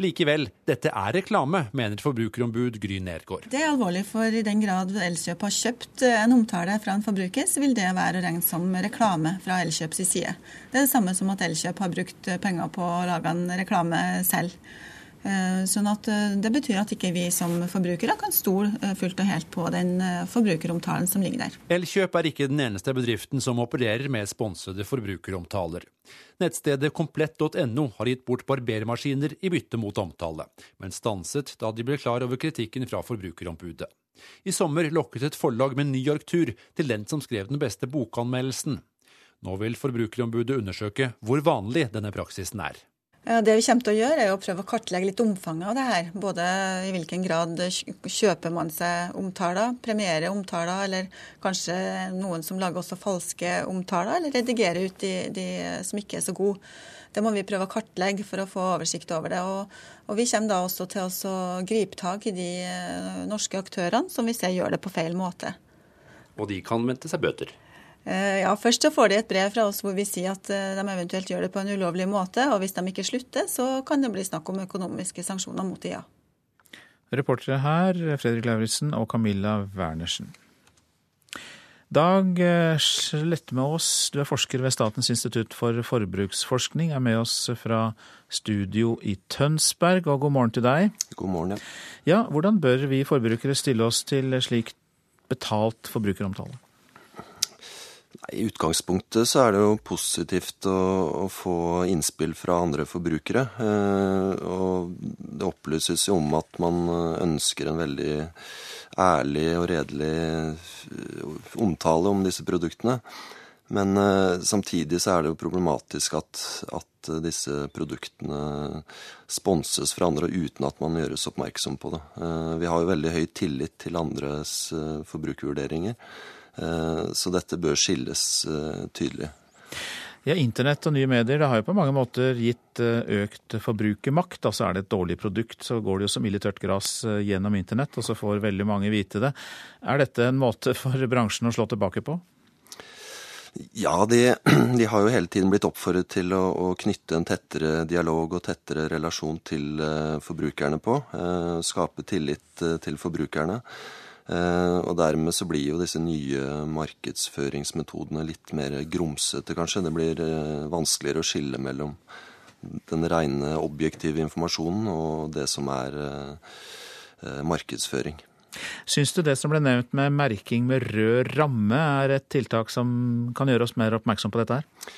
Likevel, dette er reklame, mener forbrukerombud Gry Nergård. Det er alvorlig, for i den grad Elkjøp har kjøpt en omtale fra en forbruker, så vil det være å regne som reklame fra Elkjøps side. Det er det samme som at Elkjøp har brukt penger på å lage en reklame selv. Eh, sånn at eh, Det betyr at ikke vi som forbrukere kan stole eh, fullt og helt på den forbrukeromtalen som ligger der. Elkjøp er ikke den eneste bedriften som opererer med sponsede forbrukeromtaler. Nettstedet komplett.no har gitt bort barbermaskiner i bytte mot omtale, men stanset da de ble klar over kritikken fra Forbrukerombudet. I sommer lokket et forlag med New York-tur til den som skrev den beste bokanmeldelsen. Nå vil Forbrukerombudet undersøke hvor vanlig denne praksisen er. Det vi kommer til å gjøre, er å prøve å kartlegge litt omfanget av det her. Både i hvilken grad kjøper man seg omtaler, premierer omtaler, eller kanskje noen som lager også falske omtaler, eller redigerer ut de, de som ikke er så gode. Det må vi prøve å kartlegge for å få oversikt over det. Og, og vi kommer da også til å gripe tak i de eh, norske aktørene som vi ser gjør det på feil måte. Og de kan vente seg bøter? Eh, ja, Først så får de et brev fra oss hvor vi sier at eh, de eventuelt gjør det på en ulovlig måte. og Hvis de ikke slutter, så kan det bli snakk om økonomiske sanksjoner mot ja. Reportere her Fredrik Lauritzen og Camilla Wernersen. Dag Slettmås, Slettmeås, du er forsker ved Statens institutt for forbruksforskning, er med oss fra studio i Tønsberg, og god morgen til deg. God morgen, ja. Ja, Hvordan bør vi forbrukere stille oss til slik betalt forbrukeromtale? I utgangspunktet så er det jo positivt å, å få innspill fra andre forbrukere. Eh, og det opplyses jo om at man ønsker en veldig ærlig og redelig eh, omtale om disse produktene. Men uh, samtidig så er det jo problematisk at, at disse produktene sponses fra andre uten at man gjøres oppmerksom på det. Vi har jo veldig høy tillit til andres forbrukervurderinger, så dette bør skilles tydelig. Ja, Internett og nye medier det har jo på mange måter gitt eh, økt forbrukermakt. Altså er det et dårlig produkt, så går det jo som ille tørt gress eh, gjennom internett, og så får veldig mange vite det. Er dette en måte for bransjen å slå tilbake på? Ja, de, de har jo hele tiden blitt oppfordret til å, å, knytte en tettere dialog og tettere relasjon til forbrukerne på. Skape tillit til forbrukerne. Eh, og dermed så blir jo disse nye markedsføringsmetodene litt mer grumsete, kanskje. Det blir eh, vanskeligere å skille mellom den rene objektive informasjonen og det som er eh, markedsføring. Syns du det som ble nevnt med merking med rød ramme er et tiltak som kan gjøre oss mer oppmerksom på dette her?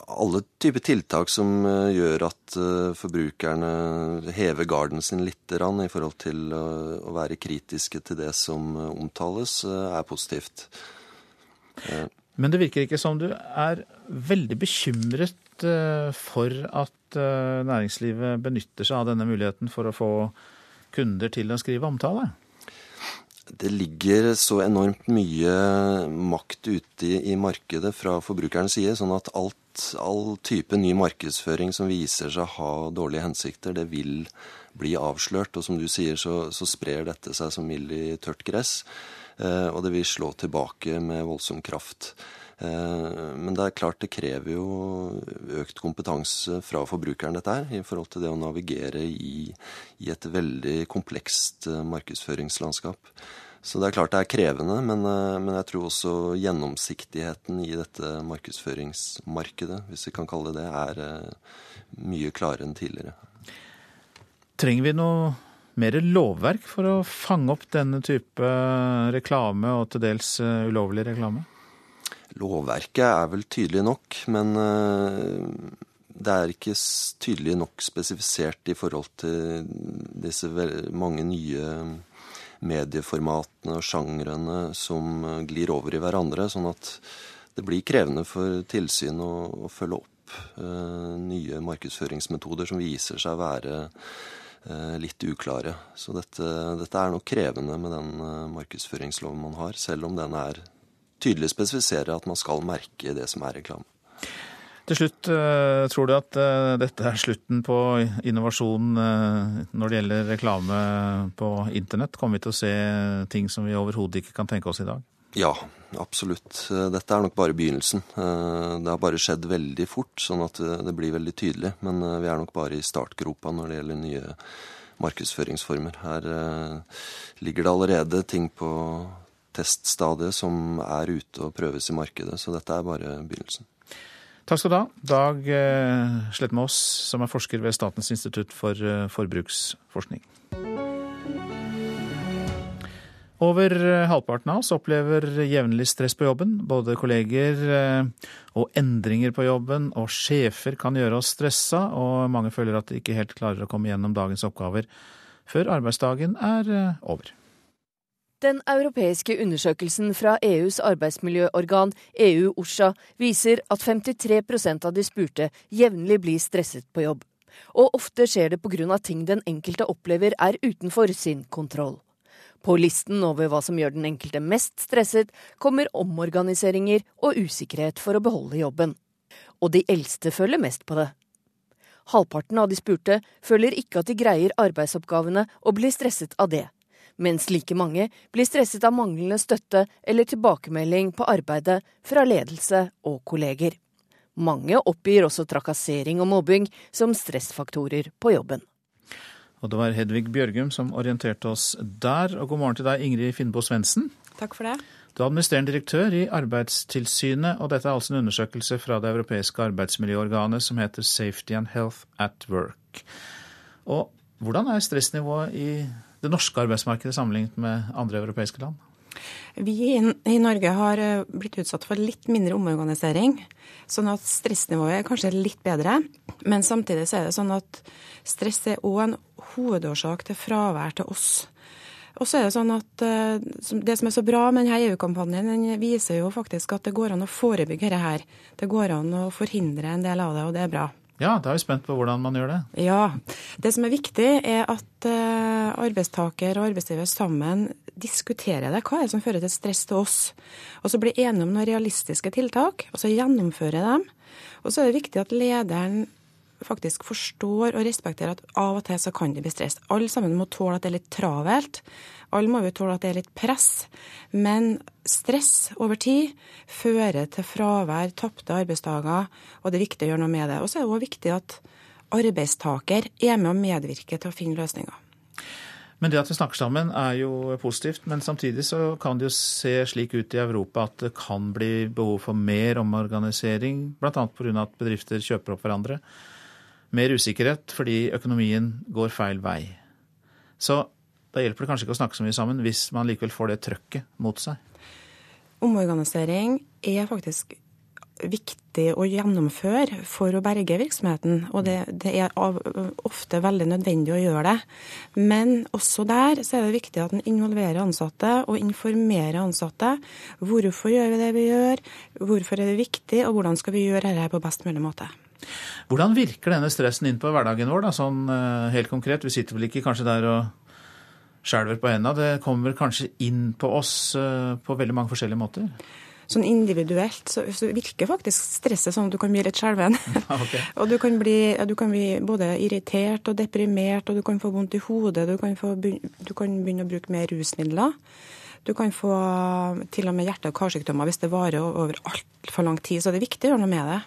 Alle typer tiltak som eh, gjør at eh, forbrukerne hever garden sin litt i forhold til å være kritiske til det som eh, omtales, er positivt. Men det virker ikke som du er veldig bekymret for at næringslivet benytter seg av denne muligheten for å få kunder til å skrive omtale? Det ligger så enormt mye makt ute i, i markedet fra forbrukerens side, sånn at alt all type ny markedsføring som viser seg å ha dårlige hensikter, det vil bli avslørt. Og som du sier, så, så sprer dette seg som mild i tørt gress. Eh, og det vil slå tilbake med voldsom kraft. Eh, men det er klart det krever jo økt kompetanse fra forbrukeren, dette her, i forhold til det å navigere i, i et veldig komplekst eh, markedsføringslandskap. Så det er klart det er krevende, men, eh, men, jeg tror også gjennomsiktigheten i dette markedsføringsmarkedet, hvis vi kan kalle det det, er mye klarere enn tidligere. Trenger vi noe mer lovverk for å fange opp denne type reklame, og til dels ulovlig reklame? Lovverket er vel tydelig nok, men det er ikke tydelig nok spesifisert i forhold til disse mange nye medieformatene og sjangrene som glir over i hverandre. Sånn at det blir krevende for tilsyn å, å følge opp eh, nye markedsføringsmetoder som viser seg å være eh, litt uklare. Så dette, dette, er nok krevende med den uh, markedsføringsloven man har, selv om den er tydelig spesifiserer at man skal merke det som er reklame. Til slutt, eh, tror du at eh, dette er slutten på innovasjon eh, når det gjelder reklame på internett? Kommer vi til å se ting som vi overhodet ikke kan tenke oss i dag? Ja, absolutt. Dette er nok bare begynnelsen. Det har bare skjedd veldig fort, sånn at det blir veldig tydelig. Men vi er nok bare i startgropa når det gjelder nye markedsføringsformer. Her ligger det allerede ting på teststadiet som er ute og prøves i markedet, så dette er bare begynnelsen. Takk skal du ha, Dag eh, Slettmås, som er forsker ved Statens institutt for eh, forbruksforskning. Over eh, halvparten av oss opplever jevnlig stress på jobben. Både kolleger og endringer på jobben og sjefer kan gjøre oss stressa, og mange føler at de ikke helt klarer å komme gjennom dagens oppgaver før arbeidsdagen er over. Den europeiske undersøkelsen fra EUs arbeidsmiljøorgan EU-OSHA viser at 53% av de spurte jevnlig blir stresset på jobb. Og ofte skjer det pga. ting den enkelte opplever er utenfor sin kontroll. På listen over hva som gjør den enkelte mest stresset, kommer omorganiseringer og usikkerhet for å beholde jobben. Og de eldste føler mest på det. Halvparten av de spurte føler ikke at de greier arbeidsoppgavene og blir stresset av det mens like mange blir stresset av manglende støtte eller tilbakemelding på arbeidet fra ledelse og kolleger. Mange oppgir også trakassering og mobbing som stressfaktorer på jobben. Og det var Hedvig Bjørgum som orienterte oss der. Og god morgen til deg, Ingrid Finnbo Svendsen. Takk for det. Du er administrerende direktør i Arbeidstilsynet, og dette er altså en undersøkelse fra det europeiske arbeidsmiljøorganet som heter Safety and Health at Work. Og hvordan er stressnivået i det norske arbeidsmarkedet sammenlignet med andre europeiske land? Vi i Norge har eh, blitt utsatt for litt mindre omorganisering, sånn at stressnivået er kanskje litt bedre. Men samtidig så er det sånn at stress er òg en hovedårsak til fravær til oss. Og så er Det sånn at det som er så bra med denne EU-kampanjen, den viser jo faktisk at det går an å forebygge dette. Det går an å forhindre en del av det, og det er bra. Ja, da er vi spent på hvordan man gjør det. Ja. Det som er viktig, er at arbeidstaker og arbeidsgiver sammen diskuterer det. Hva er det som fører til stress til oss? Og så blir enige om noen realistiske tiltak, og så gjennomfører dem. Og så er det viktig at lederen faktisk forstår og respekterer at av og til så kan det bli stress. Alle sammen må tåle at det er litt travelt. Alle må jo tåle at det er litt press. Men stress over tid fører til fravær, tapte arbeidsdager, og det er viktig å gjøre noe med det. Og så er det òg viktig at arbeidstaker er med og medvirker til å finne løsninger. Men det at vi snakker sammen er jo positivt. Men samtidig så kan det jo se slik ut i Europa at det kan bli behov for mer omorganisering, bl.a. pga. at bedrifter kjøper opp hverandre mer usikkerhet fordi økonomien går feil vei. Så da hjelper det kanskje ikke å snakke så mye sammen hvis man likevel får det trøkket mot seg. Omorganisering er faktisk viktig å gjennomføre for å berge virksomheten. Og det, det, er ofte veldig nødvendig å gjøre det. Men også der så er det viktig at en involverer ansatte og informerer ansatte. Hvorfor gjør vi det vi gjør, hvorfor er det viktig, og hvordan skal vi gjøre dette på best mulig måte. Hvordan virker denne stressen inn på hverdagen vår, da, sånn uh, helt konkret? Vi sitter vel ikke kanskje der og skjelver på hendene. Det kommer kanskje inn på oss uh, på veldig mange forskjellige måter? Sånn individuelt så, så virker faktisk stresset sånn at du kan bli litt skjelven. Okay. og du kan, bli, du kan, bli, både irritert og deprimert, og du kan få vondt i hodet. Du kan, få, du kan begynne å bruke mer rusmidler. Du kan få til og med hjerte- og karsykdommer hvis det varer over altfor lang tid. Så det er viktig å gjøre noe med det.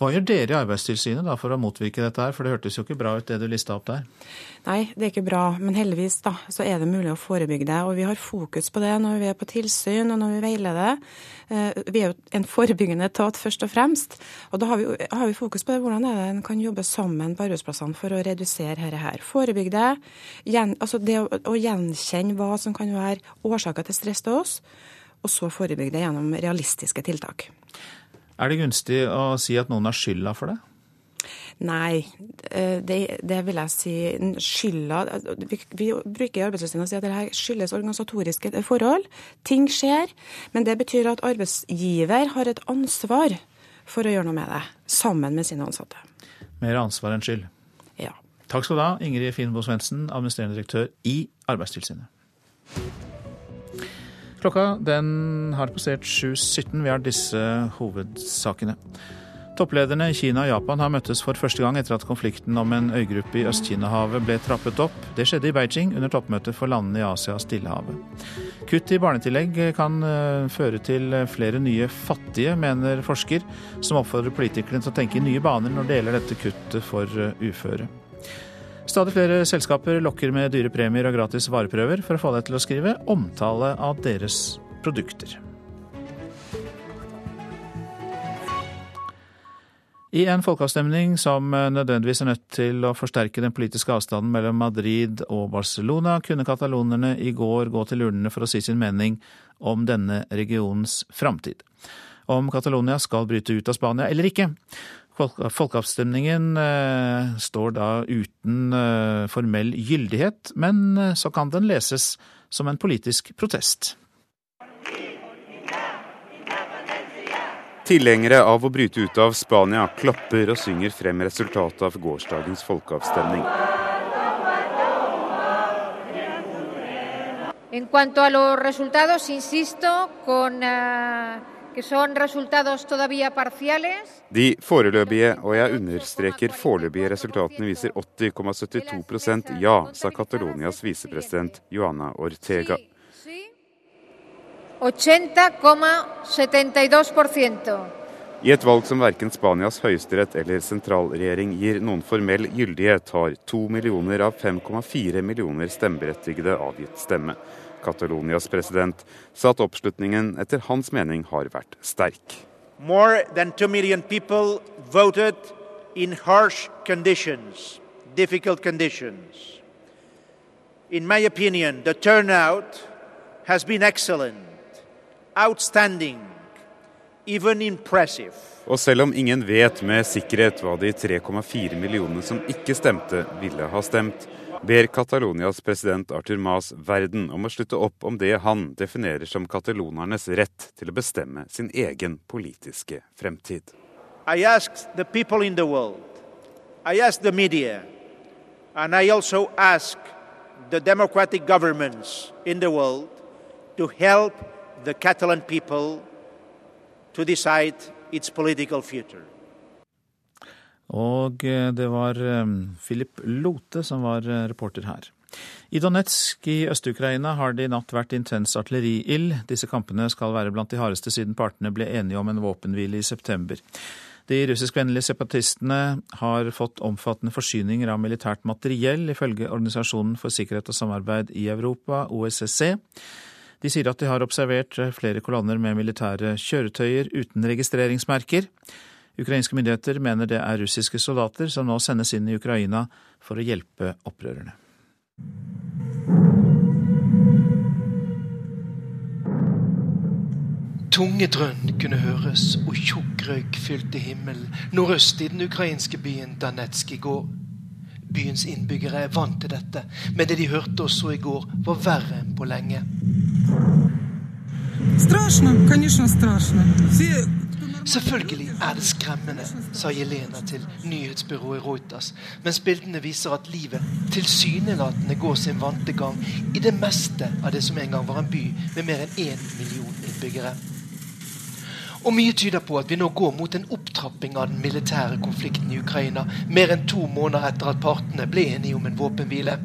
Hva gjør dere i Arbeidstilsynet da for å motvirke dette her, for det hørtes jo ikke bra ut det du lista opp der? Nei, det er ikke bra, men heldigvis da, så er det mulig å forebygge det. Og vi har fokus på det når vi er på tilsyn og når vi veileder. Eh, vi er jo en forebyggende etat først og fremst. Og da har vi, har vi fokus på det, hvordan er det en kan jobbe sammen på arbeidsplassene for å redusere dette her. Forebygge det. Gjen, altså det å, å gjenkjenne hva som kan være årsaker til stress til oss, og så forebygge det gjennom realistiske tiltak. Er det gunstig å si at noen har skylda for det? Nei, eh, det, det, vil jeg si. Skylda Vi, vi bruker i Arbeidstilsynet å si at dette skyldes organisatoriske forhold. Ting skjer. Men det betyr at arbeidsgiver har et ansvar for å gjøre noe med det, sammen med sine ansatte. Mer ansvar enn skyld. Ja. Takk skal du ha, Ingrid Finnbo Svendsen, administrerende direktør i Arbeidstilsynet. Klokka den har passert 7.17. Vi har disse hovedsakene. Topplederne i Kina og Japan har møttes for første gang etter at konflikten om en øygruppe i Øst-Kina-havet ble trappet opp. Det skjedde i Beijing under toppmøtet for landene i Asia og Stillehavet. Kutt i barnetillegg kan eh, føre til flere nye fattige, mener forsker, som oppfordrer politikerne til å tenke i nye baner når det gjelder dette kuttet for eh, uføre. Stadig flere selskaper lokker med dyre premier og gratis vareprøver for å få deg til å skrive omtale av deres produkter. I en folkeavstemning som nødvendigvis er nødt til å forsterke den politiske avstanden mellom Madrid og Barcelona, kunne katalonerne i går gå til urnene for å si sin mening om denne regionens framtid. Om Catalonia skal bryte ut av Spania eller ikke. Folkeavstemningen eh, står da uten eh, formell gyldighet, men eh, så kan den leses som en politisk protest. Tilhengere av å bryte ut av Spania klapper og synger frem resultatet av gårsdagens folkeavstemning. En cuanto a los resultados, insisto, con uh, de foreløpige, og jeg understreker foreløpige resultatene viser 80,72% ja, sa Catalonias visepresident Joana Ortega. 80,72 i et valg som verken Spanias høyesterett eller sentralregjering gir noen formell gyldighet, har to millioner av 5,4 millioner stemmeberettigede avgitt stemme. Catalonias president sa at oppslutningen etter hans mening har vært sterk. More than 2 million people voted in harsh conditions, difficult conditions. In my opinion, the turnout has been excellent, outstanding, even impressive. Og selv om ingen vet med sikkerhet hva de 3,4 millionene som ikke stemte, ville ha stemt, ber Catalonias president Arthur Mas verden om å slutte opp om det han definerer som katalonernes rett til å bestemme sin egen politiske fremtid. I asked the people in the world, I asked media, and I also ask the democratic governments in the world to help the Catalan people to decide its political future. Og eh, det var eh, Philip Lote som var eh, reporter her. I Donetsk i Øst-Ukraina har det i natt vært intens artilleriild. Disse kampene skal være blant de hardeste siden partene ble enige om en våpenhvile i september. De russiskvennlige separatistene har fått omfattende forsyninger av militært materiell, ifølge Organisasjonen for sikkerhet og samarbeid i Europa, OSSE. De sier at de har observert flere kolonner med militære kjøretøyer uten registreringsmerker. Ukrainske myndigheter mener det er russiske soldater som nå sendes inn i Ukraina for å hjelpe opprørerne. Tunge drønn kunne høres, og tjukk røyk fylte himmelen nordøst i den ukrainske byen Danetsk i går. Byens innbyggere er vant til dette, men det de hørte og så i går, var verre enn på lenge. Страшно, конечно, страшно. Все Selvfølgelig er det skremmende, sa Jelena til nyhetsbyrået Reuters, mens bildene viser at livet tilsynelatende går sin vante gang i det meste av det som en gang var en by med mer enn én million innbyggere. Og mye tyder på at vi nå går mot en opptrapping av den militære konflikten i Ukraina, mer enn to måneder etter at partene ble enige om en våpenhvile.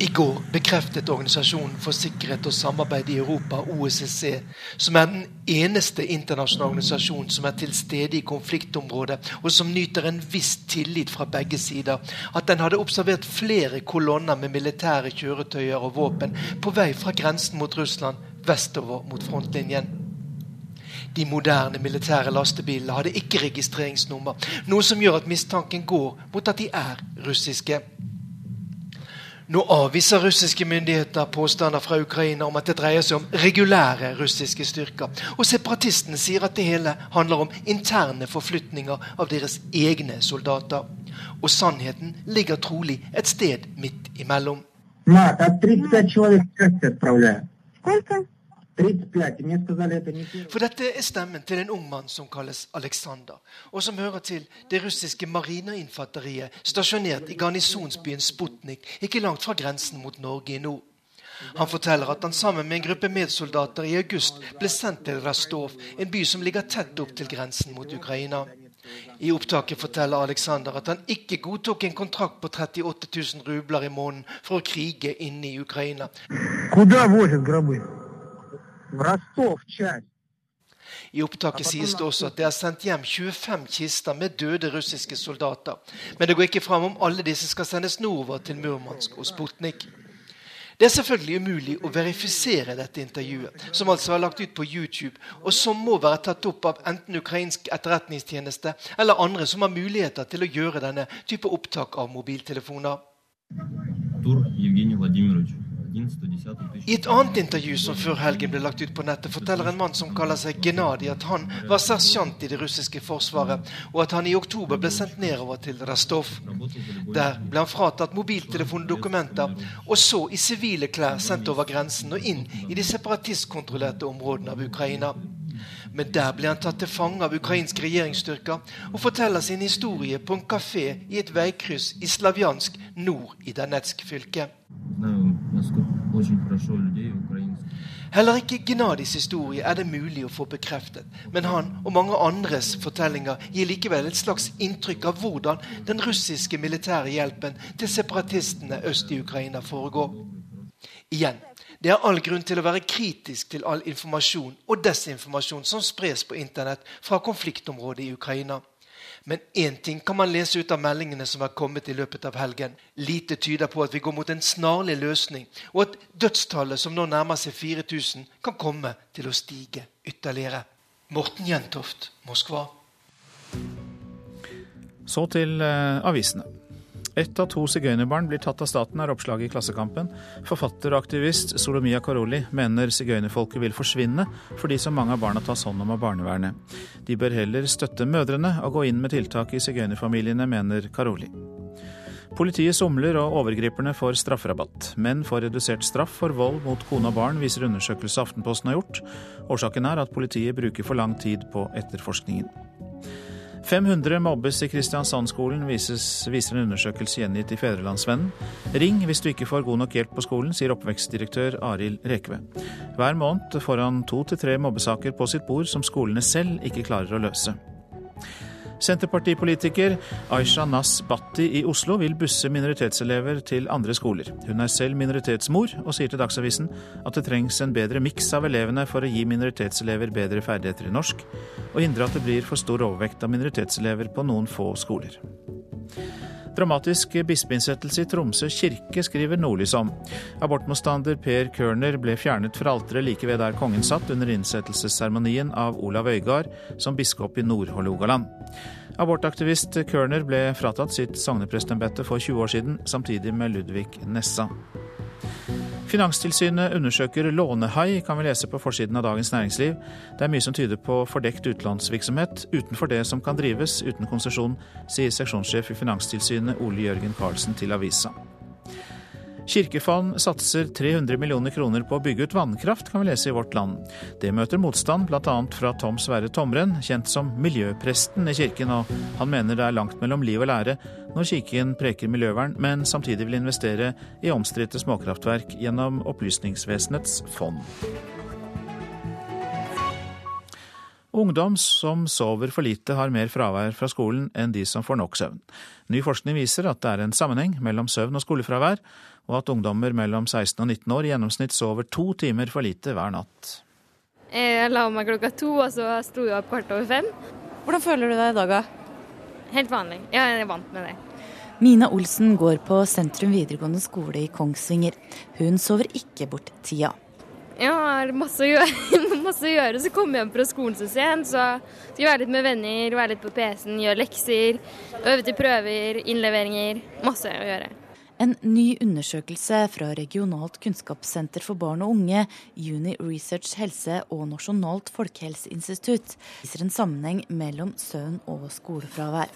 I går bekreftet Organisasjonen for sikkerhet og samarbeid i Europa, OSSE, som er den eneste internasjonale organisasjonen som er til stede i konfliktområdet, og som nyter en viss tillit fra begge sider, at den hadde observert flere kolonner med militære kjøretøyer og våpen på vei fra grensen mot Russland vestover mot frontlinjen. De moderne militære lastebilene hadde ikke registreringsnummer, noe som gjør at mistanken går mot at de er russiske. Nå avviser russiske myndigheter påstander fra Ukraina om at det dreier seg om regulære russiske styrker. Og separatistene sier at det hele handler om interne forflytninger av deres egne soldater. Og sannheten ligger trolig et sted midt imellom. For dette er stemmen til en ung mann som kalles Aleksander, og som hører til det russiske marineinfanteriet stasjonert i garnisonsbyen Sputnik, ikke langt fra grensen mot Norge i nord. Han forteller at han sammen med en gruppe medsoldater i august ble sendt til Rastov, en by som ligger tett opp til grensen mot Ukraina. I opptaket forteller Aleksander at han ikke godtok en kontrakt på 38 000 rubler i måneden for å krige inne i Ukraina. I opptaket sies det også at det er sendt hjem 25 kister med døde russiske soldater. Men det går ikke fram om alle disse skal sendes nordover til Murmansk og Sputnik. Det er selvfølgelig umulig å verifisere dette intervjuet, som altså er lagt ut på YouTube, og som må være tatt opp av enten ukrainsk etterretningstjeneste eller andre som har muligheter til å gjøre denne type opptak av mobiltelefoner. Tur i et annet intervju som før helgen ble lagt ut på nettet, forteller en mann som kaller seg Genadi, at han var sersjant i det russiske forsvaret, og at han i oktober ble sendt nedover til Rastov. Der ble han fratatt mobiltelefon og dokumenter, og så i sivile klær sendt over grensen og inn i de separatistkontrollerte områdene av Ukraina. Men der ble han tatt til fange av ukrainske regjeringsstyrker og forteller sin historie på en kafé i et veikryss i Slavjansk nord i Danetsk fylke. Heller ikke Gnadis historie er det mulig å få bekreftet, men han og mange andres fortellinger gir likevel et slags inntrykk av hvordan den russiske militære hjelpen til separatistene øst i Ukraina foregår. Igjen, det er all grunn til å være kritisk til all informasjon og desinformasjon som spres på internett fra konfliktområdet i Ukraina. Men én ting kan man lese ut av meldingene som er kommet i løpet av helgen. Lite tyder på at vi går mot en snarlig løsning, og at dødstallet, som nå nærmer seg 4000, kan komme til å stige ytterligere. Morten Jentoft, Moskva. Så til uh, avisene. Ett av to sigøynerbarn blir tatt av staten, er oppslaget i Klassekampen. Forfatter og aktivist Solomia Karoli mener sigøynerfolket vil forsvinne fordi så mange av barna tas hånd om av barnevernet. De bør heller støtte mødrene og gå inn med tiltak i sigøynerfamiliene, mener Karoli. Politiet somler og overgriperne får strafferabatt. Menn får redusert straff for vold mot kone og barn, viser undersøkelse Aftenposten har gjort. Årsaken er at politiet bruker for lang tid på etterforskningen. 500 mobbes i Kristiansand-skolen, viser en undersøkelse gjengitt i Fedrelandsvennen. Ring hvis du ikke får god nok hjelp på skolen, sier oppvekstdirektør Arild Rekve. Hver måned får han to til tre mobbesaker på sitt bord som skolene selv ikke klarer å løse. Senterpartipolitiker Aisha Nass Batti i Oslo vil busse minoritetselever til andre skoler. Hun er selv minoritetsmor, og sier til Dagsavisen at det trengs en bedre miks av elevene for å gi minoritetselever bedre ferdigheter i norsk, og hindre at det blir for stor overvekt av minoritetselever på noen få skoler. Dramatisk bispeinnsettelse i Tromsø kirke, skriver Nordlys om. Abortmotstander Per Kørner ble fjernet fra alteret like ved der kongen satt under innsettelsesseremonien av Olav Øygard som biskop i Nord-Hålogaland. Abortaktivist Kørner ble fratatt sitt sogneprestembete for 20 år siden, samtidig med Ludvig Nessa. Finanstilsynet undersøker lånehai, kan vi lese på forsiden av Dagens Næringsliv. Det er mye som tyder på fordekt utenlandsvirksomhet utenfor det som kan drives uten konsesjon, sier seksjonssjef i Finanstilsynet Ole Jørgen Karlsen til avisa. Kirkefond satser 300 millioner kroner på å bygge ut vannkraft, kan vi lese i Vårt Land. Det møter motstand bl.a. fra Tom Sverre Tomren, kjent som miljøpresten i kirken, og han mener det er langt mellom liv og lære når kirken preker miljøvern, men samtidig vil investere i omstridte småkraftverk gjennom Opplysningsvesenets fond. Ungdom som sover for lite, har mer fravær fra skolen enn de som får nok søvn. Ny forskning viser at det er en sammenheng mellom søvn og skolefravær, og at ungdommer mellom 16 og 19 år i gjennomsnitt sover to timer for lite hver natt. Jeg la meg klokka to, og så sto jeg opp kvart over fem. Hvordan føler du deg i dag, da? Helt vanlig. Jeg er vant med det. Mina Olsen går på Sentrum videregående skole i Kongsvinger. Hun sover ikke bort tida. Jeg har masse å gjøre, masse å gjøre så kommer jeg hjem fra skolen så sent. Så skal jeg være litt med venner, være litt på PC-en, gjøre lekser, øve til prøver, innleveringer. Masse å gjøre. En ny undersøkelse fra Regionalt kunnskapssenter for barn og unge, Uni Research Helse og Nasjonalt folkehelseinstitutt viser en sammenheng mellom søvn og skolefravær.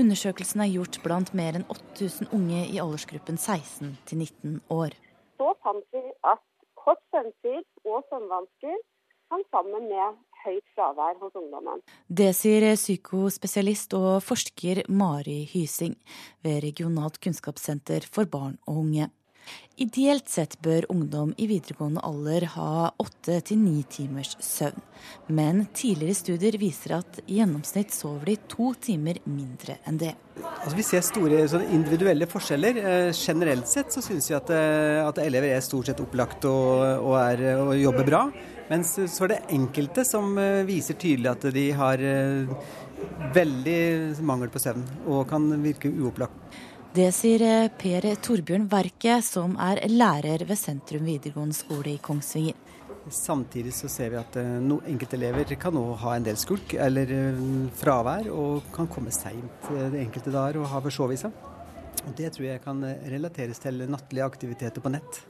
Undersøkelsen er gjort blant mer enn 8000 unge i aldersgruppen 16 til 19 år. Så fant vi at kort søvntid og søvnvansker hang sammen med høyt fravær hos ungdommen. Det sier psykospesialist og forsker Mari Hysing ved Regionalt kunnskapssenter for barn og unge. Ideelt sett bør ungdom i videregående alder ha åtte til ni timers søvn. Men tidligere studier viser at i gjennomsnitt sover de to timer mindre enn det. Altså, vi ser store individuelle forskjeller. Eh, generelt sett så syns vi at, eh, at, elever er stort sett opplagt og, og, er, og jobber bra. Mens så er det enkelte som eh, viser tydelig at de har veldig mangel på søvn og kan virke uopplagt. Det sier eh, Per Torbjørn Verke, som er lærer ved Sentrum videregående skole i Kongsvinger. Samtidig så ser vi at no, enkelte elever kan nå ha en del skulk eller fravær, og kan komme seint enkelte dager og ha forsovelse. Og Det tror jeg kan relateres til nattlige aktiviteter på nett.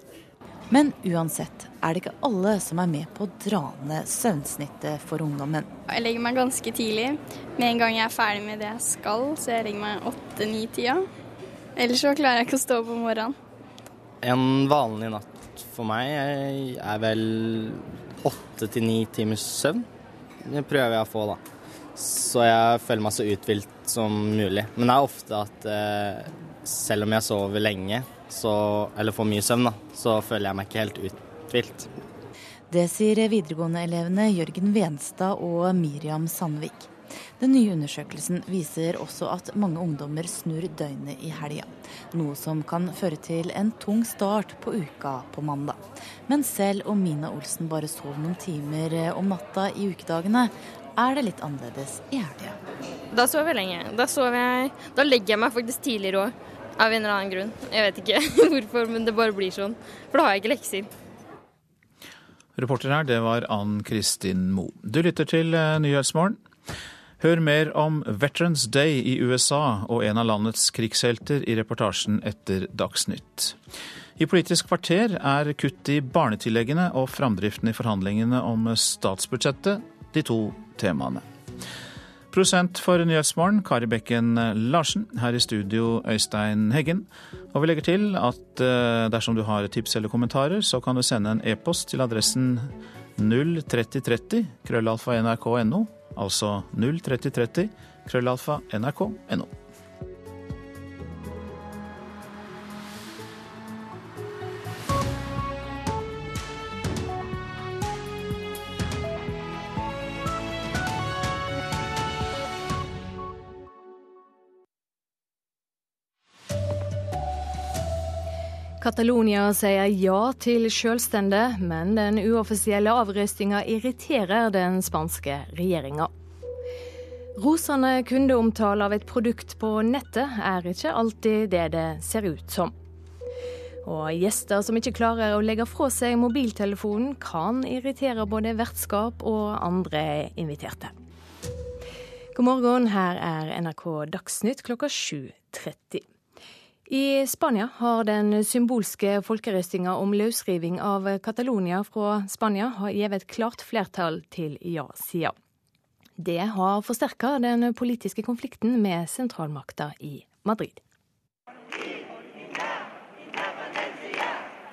Men uansett er det ikke alle som er med på å dra ned søvnsnittet for ungdommen. Jeg legger meg ganske tidlig. Med en gang jeg er ferdig med det jeg skal, så jeg legger meg åtte-ni-tida. Ellers så klarer jeg ikke å stå opp om morgenen. En vanlig natt for meg er vel åtte til ni timers søvn. Det prøver jeg å få, da. Så jeg føler meg så uthvilt som mulig. Men det er ofte at eh, selv om jeg sover lenge, så, eller får mye søvn, da, så føler jeg meg ikke helt uthvilt. Det sier videregående-elevene Jørgen Venstad og Miriam Sandvik. Den nye undersøkelsen viser også at mange ungdommer snur døgnet i helga. Noe som kan føre til en tung start på uka på mandag. Men selv om Mina Olsen bare sov noen timer om natta i ukedagene, er det litt annerledes i helga. Da sover jeg lenge. Da, sover jeg, da legger jeg meg faktisk tidligere òg. Av en eller annen grunn. Jeg vet ikke hvorfor, men det bare blir sånn. For da har jeg ikke lekser. Reporter her, det var Ann Kristin Moe. Du lytter til eh, Nyhetsmorgen. Hør mer om Veterans Day i USA og en av landets krigshelter i reportasjen etter Dagsnytt. I Politisk kvarter er kutt i barnetilleggene og framdriften i forhandlingene om statsbudsjettet de to temaene. Prosent for Nyhetsmorgen, Kari Bekken Larsen. Her i studio, Øystein Heggen. Og vi legger til at eh, dersom du har tips eller kommentarer, så kan du sende en e-post til adressen 03030 krøllalfa nrk.no. Altså 03030 krøllalfa nrk.no. Catalonia sier ja til selvstende, men den uoffisielle avrøstinga irriterer den spanske regjeringa. Rosende kundeomtale av et produkt på nettet er ikke alltid det det ser ut som. Og gjester som ikke klarer å legge fra seg mobiltelefonen, kan irritere både vertskap og andre inviterte. God morgen, her er NRK Dagsnytt klokka 7.30. I Spania har den symbolske folkerøstinga om løsriving av Catalonia fra Spania gitt et klart flertall til ja-sida. Det har forsterka den politiske konflikten med sentralmakta i Madrid.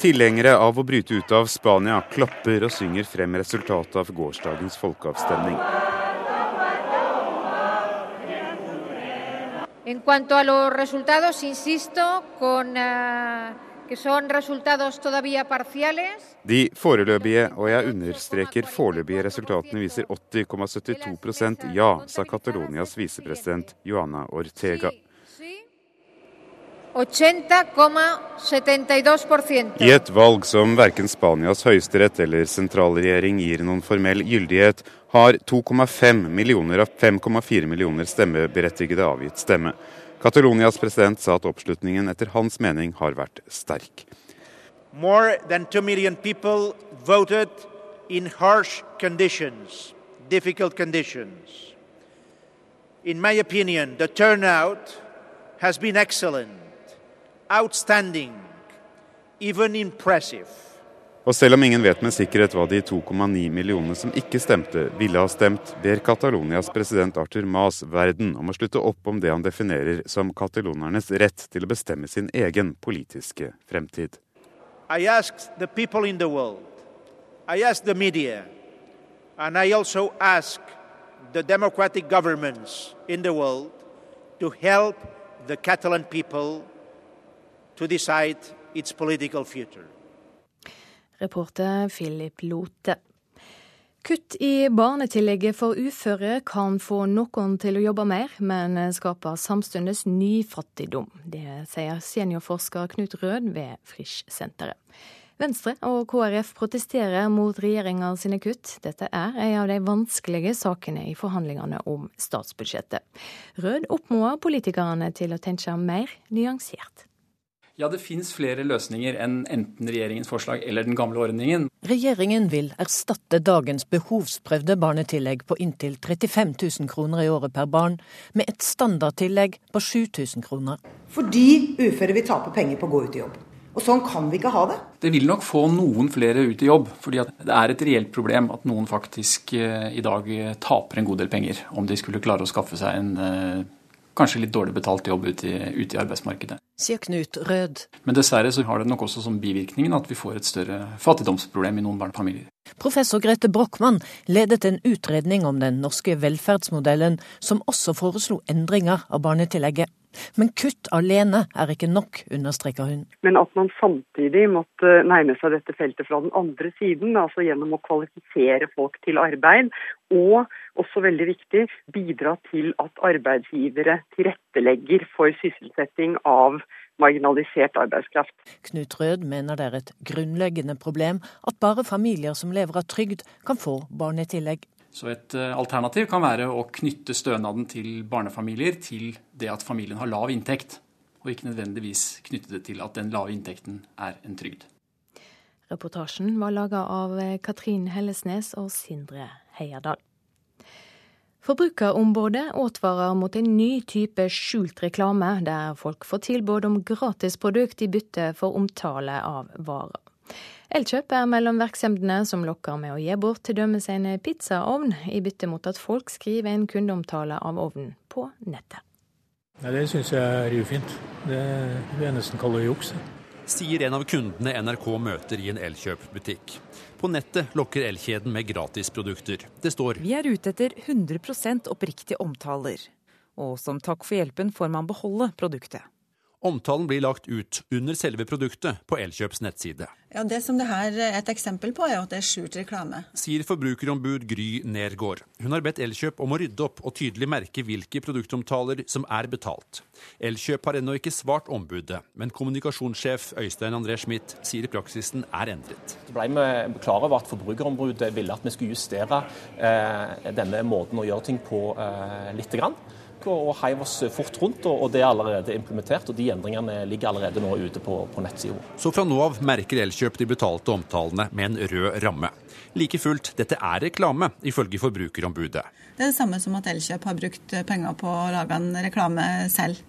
Tilhengere av å bryte ut av Spania klapper og synger frem resultatet av gårsdagens folkeavstemning. En cuanto a los resultados, insisto, con, uh. De foreløpige, og jeg understreker foreløpige resultatene viser 80,72 ja, sa Catalonias visepresident Joana Ortega. 80,72 I et valg som verken Spanias høyesterett eller sentralregjering gir noen formell gyldighet, har 2,5 millioner av 5,4 millioner stemmeberettigede avgitt stemme. Catalonias president sa at oppslutningen etter hans mening har vært sterk. More than 2 million people voted in harsh conditions, difficult conditions. In my opinion, the turnout has been excellent outstanding, even impressive. Og selv om ingen vet med sikkerhet hva de 2,9 millionene som ikke stemte, ville ha stemt, ber Catalonias president Arthur Mas verden om å slutte opp om det han definerer som katalonernes rett til å bestemme sin egen politiske fremtid. I asked the people in the world, I asked the media, and I also ask the democratic governments in the world to help the Catalan people to decide its political future. Reporter Philip Lote. Kutt i barnetillegget for uføre kan få noen til å jobbe mer, men skaper samtidig ny fattigdom. Det sier seniorforsker Knut Rød ved Frisch-senteret. Venstre og KrF protesterer mot regjeringa sine kutt. Dette er en av de vanskelige sakene i forhandlingene om statsbudsjettet. Rød oppfordrer politikerne til å tenke mer nyansert. Ja, det fins flere løsninger enn enten regjeringens forslag eller den gamle ordningen. Regjeringen vil erstatte dagens behovsprøvde barnetillegg på inntil 35 000 kroner i året per barn, med et standardtillegg på 7000 kroner. Fordi uføre vil tape penger på å gå ut i jobb. Og sånn kan vi ikke ha det. Det vil nok få noen flere ut i jobb, fordi det er et reelt problem at noen faktisk eh, i dag taper en god del penger om de skulle klare å skaffe seg en eh, kanskje litt dårlig betalt jobb ute i, ute i arbeidsmarkedet. Sier Knut Rød. Men dessverre så har det nok også som bivirkningen at vi får et større fattigdomsproblem i noen barnefamilier. Professor Grete Brochmann ledet en utredning om den norske velferdsmodellen, som også foreslo endringer av barnetillegget. Men kutt alene er ikke nok, understreker hun. Men at man samtidig måtte nærme seg dette feltet fra den andre siden, altså gjennom å kvalifisere folk til arbeid, og også veldig viktig, bidra til at arbeidsgivere tilrettelegger for sysselsetting av marginalisert arbeidskraft. Knut Rød mener det er et grunnleggende problem at bare familier som lever av trygd, kan få barnetillegg. Så et eh, alternativ kan være å knytte stønaden til barnefamilier til det at familien har lav inntekt, og ikke nødvendigvis knytte det til at den lave inntekten er en trygd. Reportasjen var laga av Katrin Hellesnes og Sindre Heierdal. Forbrukerombudet advarer mot en ny type skjult reklame, der folk får tilbud om gratisprodukt i bytte for omtale av varer. Elkjøp er mellom virksomhetene som lokker med å gi bort t.d. en pizzaovn, i bytte mot at folk skriver en kundeomtale av ovnen på nettet. Ja, det syns jeg er ufint. Det vil jeg nesten kalle juks. Sier en av kundene NRK møter i en Elkjøp-butikk. På nettet lokker Elkjeden med gratisprodukter. Det står Vi er ute etter 100% oppriktige omtaler. Og som takk for hjelpen får man beholde produktet. Omtalen blir lagt ut under selve produktet på Elkjøps nettside. Ja, Det som det her er et eksempel på, er at det er skjult reklame. Sier forbrukerombud Gry Nergård. Hun har bedt Elkjøp om å rydde opp og tydelig merke hvilke produktomtaler som er betalt. Elkjøp har ennå ikke svart ombudet, men kommunikasjonssjef Øystein André Schmidt sier praksisen er endret. Så ble vi klar over at Forbrukerombudet ville at vi skulle justere eh, denne måten å gjøre ting på eh, lite grann og heiv oss fort rundt. og Det er allerede implementert, og de endringene ligger allerede nå ute på, på nettsida. Så fra nå av merker Elkjøp de betalte omtalene med en rød ramme. Like fullt, dette er reklame, ifølge Forbrukerombudet. Det er det samme som at Elkjøp har brukt penger på å lage en reklame selv.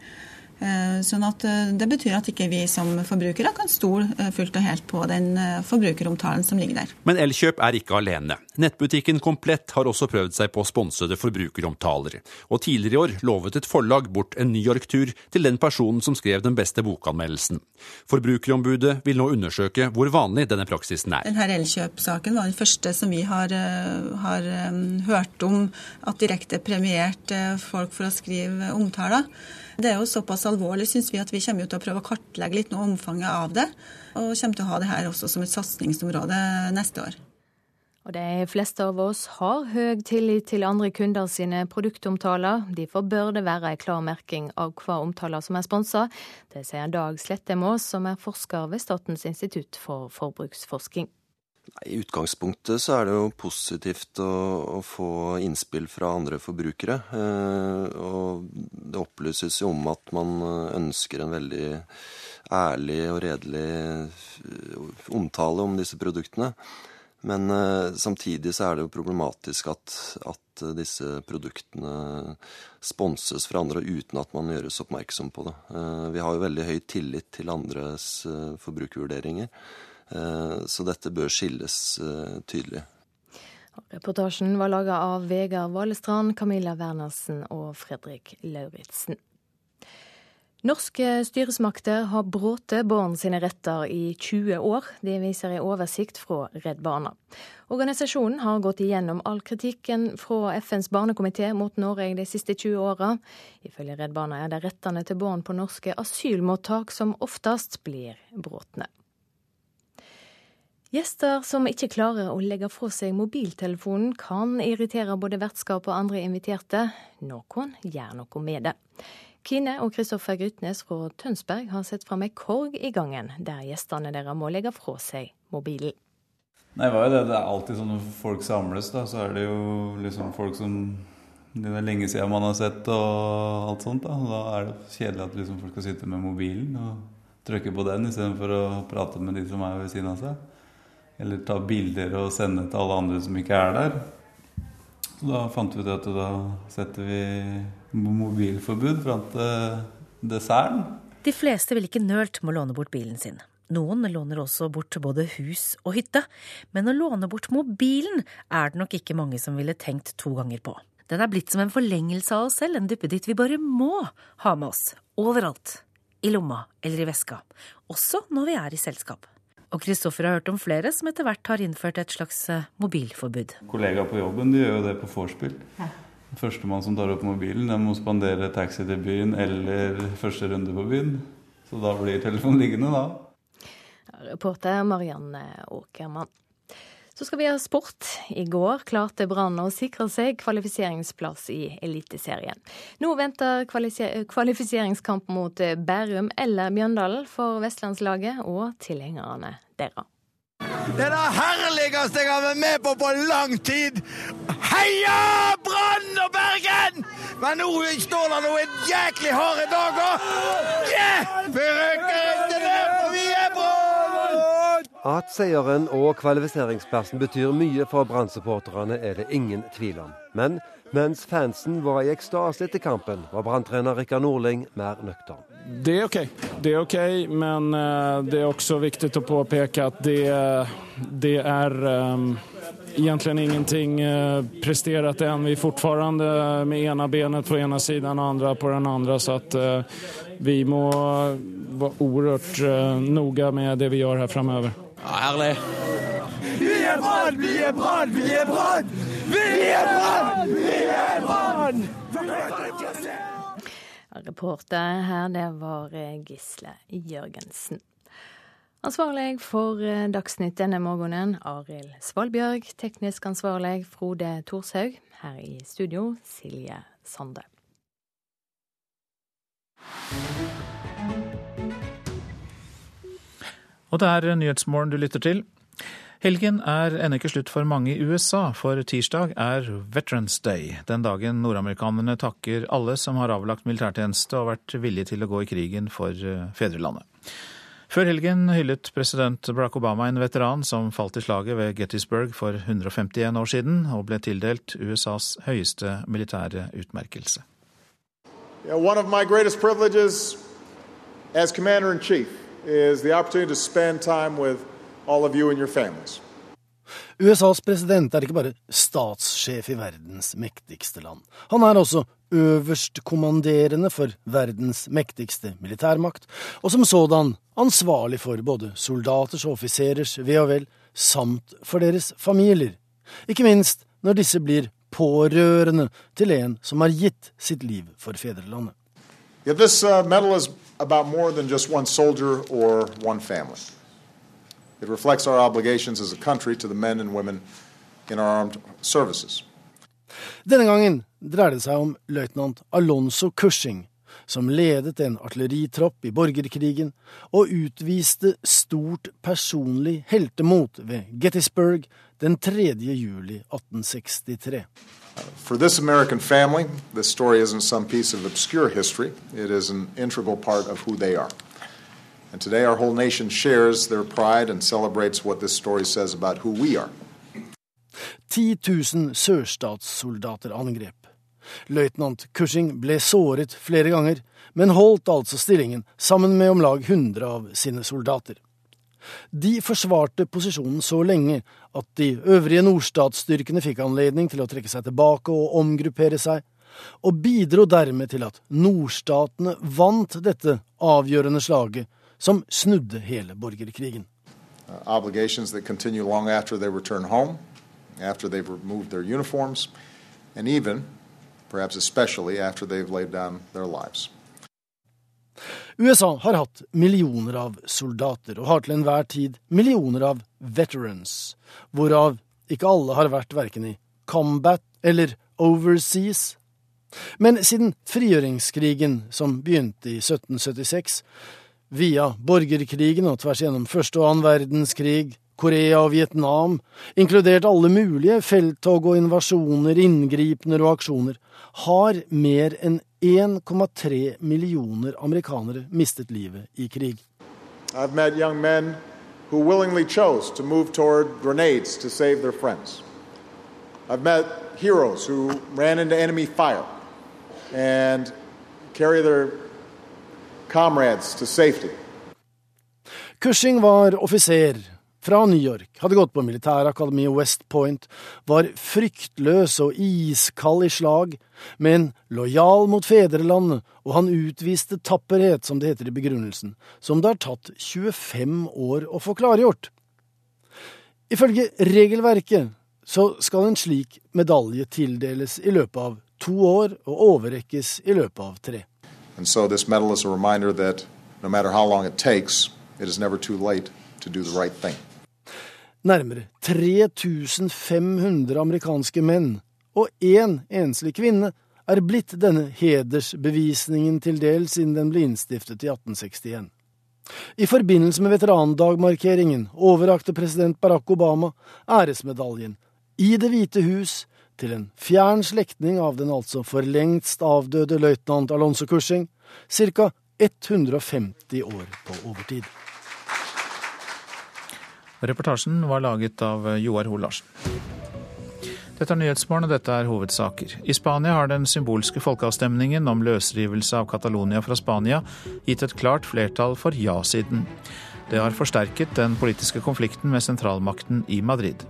Eh, sånn at eh, Det betyr at ikke vi som forbrukere kan stole eh, fullt og helt på den forbrukeromtalen som ligger der. Men Elkjøp er ikke alene. Nettbutikken Komplett har også prøvd seg på sponsede forbrukeromtaler. Og tidligere i år lovet et forlag bort en New York-tur til den personen som skrev den beste bokanmeldelsen. Forbrukerombudet vil nå undersøke hvor vanlig denne praksisen er. Denne Elkjøp-saken var den første som vi har, har hørt om at direkte premierte folk for å skrive omtaler. Det er jo såpass alvorlig, syns vi, at vi kommer til å prøve å kartlegge litt noe omfanget av det. Og kommer til å ha det her også som et satsingsområde neste år. Og De fleste av oss har høy tillit til andre kunder sine produktomtaler. Derfor bør det være en klar merking av hva omtaler som er sponsa. Det sier Dag Slettemås, som er forsker ved Statens institutt for forbruksforsking. I utgangspunktet så er det jo positivt å, å få innspill fra andre forbrukere. Eh, og det opplyses jo om at man ønsker en veldig ærlig og redelig eh, omtale om disse produktene. Men eh, samtidig så er det jo problematisk at, at disse produktene sponses fra andre uten at man gjøres oppmerksom på det. Eh, vi har jo veldig høy tillit til andres eh, forbrukervurderinger. Eh, så dette bør skilles eh, tydelig. Reportasjen var laga av Vegard Valestrand, Camilla Wernersen og Fredrik Lauritzen. Norske styresmakter har brutt barn sine retter i 20 år. Det viser en oversikt fra Redd Barna. Organisasjonen har gått igjennom all kritikken fra FNs barnekomité mot Norge de siste 20 åra. Ifølge Redd Barna er det rettene til barn på norske asylmottak som oftest blir brutt. Gjester som ikke klarer å legge fra seg mobiltelefonen, kan irritere både vertskap og andre inviterte. Noen gjør noe med det. Kine og Kristoffer Grytnes fra Tønsberg har sett fram ei korg i gangen, der gjestene deres må legge fra seg mobilen. Nei, er det? det er alltid sånn når folk samles, da, så er det jo liksom folk som Det er lenge siden man har sett og alt sånt. Da, da er det kjedelig at liksom folk skal sitte med mobilen og trykke på den istedenfor å prate med de som er ved siden av seg. Eller ta bilder og sende til alle andre som ikke er der. Så da fant vi ut at da setter vi mobilforbud fram til desserten. De fleste ville ikke nølt med å låne bort bilen sin. Noen låner også bort både hus og hytte. Men å låne bort mobilen er det nok ikke mange som ville tenkt to ganger på. Den er blitt som en forlengelse av oss selv, en duppeditt vi bare må ha med oss. Overalt. I lomma eller i veska. Også når vi er i selskap. Og Kristoffer har hørt om flere som etter hvert har innført et slags eh, mobilforbud. Kollegaer på jobben de gjør jo det på vorspiel. Førstemann som tar opp mobilen, den må spandere taxi til byen eller første runde på byen. Så da blir telefonen liggende, da. Reporter Marianne Åkermann. Så skal vi ha sport. I går klarte Brann å sikre seg kvalifiseringsplass i Eliteserien. Nå venter kvalifiseringskamp mot Bærum eller Mjøndalen for vestlandslaget og tilhengerne deres. Det er det herligste jeg har vært med på på lang tid! Heia Brann og Bergen! Men nå står det noen jæklig harde dager! Yeah! Vi røkker ikke ned, for vi er Brann! At seieren og kvalifiseringsplassen betyr mye for Brann-supporterne, er det ingen tvil om. Men mens fansen var i ekstase etter kampen, var branntrener Rikard Norling mer nøktern. Det er OK, det er ok, men eh, det er også viktig å påpeke at det, det er um, egentlig ingenting uh, prestert ennå. Vi er fortsatt med ene benet på ene siden og andre på den andre. Så at, uh, vi må være oerhørt uh, noga med det vi gjør her framover. Ja, herlig. Vi er Brann! Vi er Brann! Vi er Brann! Vi er Brann! Vi er Brann! Reporter her, det var eh, Gisle Jørgensen. Ansvarlig for eh, Dagsnytt denne morgenen, Arild Svalbjørg. Teknisk ansvarlig, Frode Thorshaug. Her i studio, Silje Sande. Og det er Nyhetsmorgen du lytter til. Helgen er ennå ikke slutt for mange i USA, for tirsdag er Veterans Day. Den dagen nordamerikanerne takker alle som har avlagt militærtjeneste og vært villige til å gå i krigen for eh, fedrelandet. Før helgen hyllet president Barack Obama en veteran som falt i slaget ved Gettysburg for 151 år siden, og ble tildelt USAs høyeste militære utmerkelse. Yeah, is the opportunity to spend time with all of you and your families. USAs president er ikke bare statssjef i verdens mektigste land. Han er også øverstkommanderende for verdens mektigste militærmakt, og som sådan ansvarlig for både soldaters og offiserers ve og vel, samt for deres familier. Ikke minst når disse blir pårørende til en som har gitt sitt liv for fedrelandet. Yeah, this uh, medal is about more than just one soldier or one family. It reflects our obligations as a country to the men and women in our armed services. Denne gangen dreier det seg om løytnant Alonso Cushing, som ledet en artilleritropp i borgerkrigen og utviste stort personlig heltemot ved Gettysburg den 3. juli 1863. For this American family, this story isn't some piece of obscure history. It is an integral part of who they are. And today our whole nation shares their pride and celebrates what this story says about who we are. 10 000 sørstatssoldater angrep. Løytnant Cushing ble såret flere ganger, men holdt altså stillingen sammen med om lag 100 av sine soldater. De forsvarte posisjonen så lenge at de øvrige nordstatsstyrkene fikk anledning til å trekke seg tilbake og omgruppere seg, og bidro dermed til at nordstatene vant dette avgjørende slaget som snudde hele borgerkrigen. Uh, obligations that continue long after they return home, after they've removed their uniforms, and even, perhaps especially, after they've laid down their lives. USA har hatt millioner av soldater, og har til enhver tid millioner av veterans, hvorav ikke alle har vært verken i combat eller overseas. Men siden frigjøringskrigen, som begynte i 1776, via borgerkrigen og tvers gjennom første og annen verdenskrig, Korea og Vietnam, inkludert alle mulige felttog og invasjoner, inngripener og aksjoner, har mer enn 1,3 millioner amerikanere mistet livet i krig. I've met young men who willingly chose to move toward grenades to save their friends. I've met heroes who ran into enemy fire and carry their comrades to safety. Cushing var offiser fra New York, hadde gått på militærakademi West Point, var fryktløs og iskald i slag, men lojal mot fedrelandet, og han utviste tapperhet, som det heter i begrunnelsen, som det har tatt 25 år å få klargjort. Ifølge regelverket så skal en slik medalje tildeles i løpet av to år og overrekkes i løpet av tre. And so this medal is a reminder that no matter how long it takes, it is never too late to do the right thing. Nærmere 3500 amerikanske menn og én enslig kvinne er blitt denne hedersbevisningen til del siden den ble innstiftet i 1861. I forbindelse med veterandagmarkeringen overrakte president Barack Obama æresmedaljen i Det hvite hus til en fjern slektning av den altså for lengst avdøde løytnant Alonso Cushing, ca. 150 år på overtid. Reportasjen var laget av Joar Hoel Larsen. Dette er Nyhetsmorgen, og dette er hovedsaker. I Spania har den symbolske folkeavstemningen om løsrivelse av Catalonia fra Spania gitt et klart flertall for ja-siden. Det har forsterket den politiske konflikten med sentralmakten i Madrid.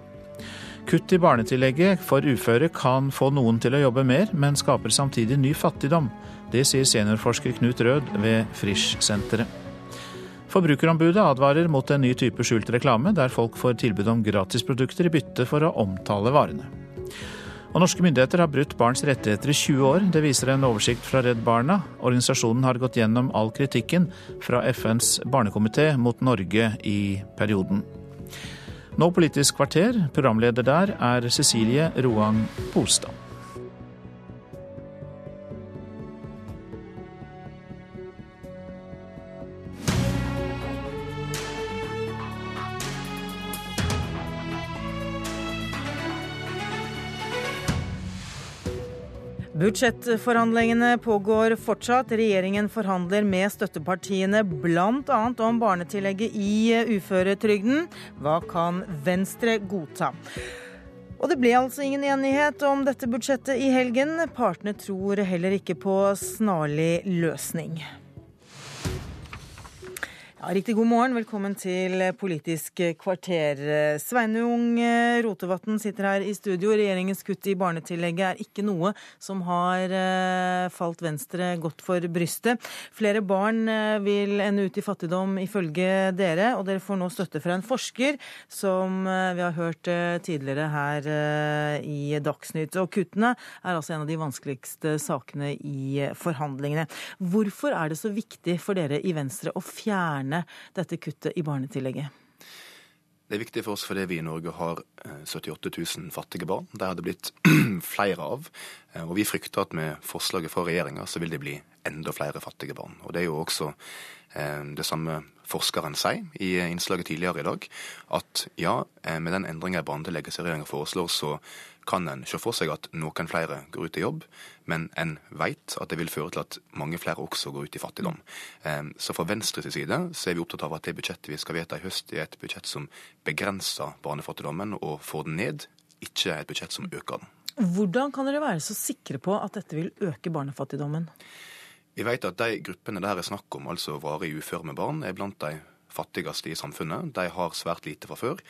Kutt i barnetillegget for uføre kan få noen til å jobbe mer, men skaper samtidig ny fattigdom. Det sier seniorforsker Knut Rød ved Frisch-senteret. Forbrukerombudet advarer mot en ny type skjult reklame, der folk får tilbud om gratisprodukter i bytte for å omtale varene. Og Norske myndigheter har brutt barns rettigheter i 20 år. Det viser en oversikt fra Redd Barna. Organisasjonen har gått gjennom all kritikken fra FNs barnekomité mot Norge i perioden. Nå Politisk kvarter. Programleder der er Cecilie Roang Polstad. Budsjettforhandlingene pågår fortsatt. Regjeringen forhandler med støttepartiene bl.a. om barnetillegget i uføretrygden. Hva kan Venstre godta? Og det ble altså ingen enighet om dette budsjettet i helgen. Partene tror heller ikke på snarlig løsning. Ja, riktig god morgen. Velkommen til Politisk kvarter. Sveinung Rotevatn sitter her i studio. Regjeringens kutt i barnetillegget er ikke noe som har eh, falt Venstre godt for brystet. Flere barn eh, vil ende ut i fattigdom ifølge dere, og dere får nå støtte fra en forsker som eh, vi har hørt tidligere her i Dagsnytt. Og kuttene er altså en av de vanskeligste sakene i forhandlingene. Hvorfor er det så viktig for dere i Venstre å fjerne fjerne dette kuttet i barnetillegget? Det er viktig for oss fordi vi i Norge har 78 eh, 000 fattige barn. Det har det blitt flere av. Eh, og vi frykter at med forslaget fra regjeringa så vil det bli enda flere fattige barn. Og det er jo også eh, det samme forskeren sier i innslaget tidligere i dag, at ja, med den endringa i barnetillegget som regjeringa foreslår, så kan en se for seg at noen flere går ut i jobb, men en vet at det vil føre til at mange flere også går ut i fattigdom. Så fra Venstres side så er vi opptatt av at det budsjettet vi skal vedta i høst, er et budsjett som begrenser barnefattigdommen og får den ned, ikke et budsjett som øker den. Hvordan kan dere være så sikre på at dette vil øke barnefattigdommen? Vi vet at de gruppene det her er snakk om, altså varig uføre med barn, er blant de fattigste i samfunnet. De har svært lite fra før.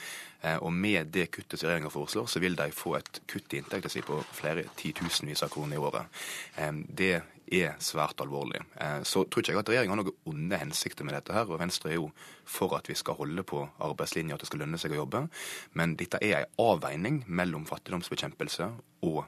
Eh, og med det kuttet som regjeringa foreslår, så vil de få et kutt i inntekta si på flere titusenvis av kroner i året. Eh, det er svært alvorlig. Eh, så tror ikke jeg at regjeringa har noen onde hensikter med dette her. Og Venstre er jo for at vi skal holde på arbeidslinja, at det skal lønne seg å jobbe. Men dette er ei avveining mellom fattigdomsbekjempelse og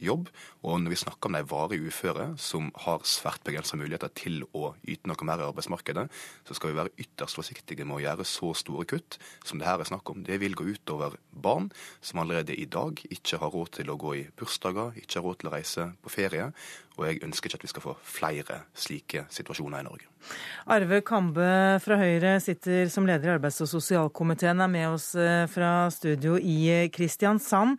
jobb. Og når vi snakker om de varig uføre, som har svært begrensa muligheter til å yte noe mer i arbeidsmarkedet, så skal vi være ytterst forsiktige med å gjøre så store kutt som det her er snakk om. Det vil gå utover barn som allerede i dag ikke har råd til å gå i bursdager, ikke har råd til å reise på ferie. Og jeg ønsker ikke at vi skal få flere slike situasjoner i Norge. Arve Kambe fra Høyre sitter som leder i arbeids- og sosialkomiteen, er med oss eh, fra studio i Kristiansand.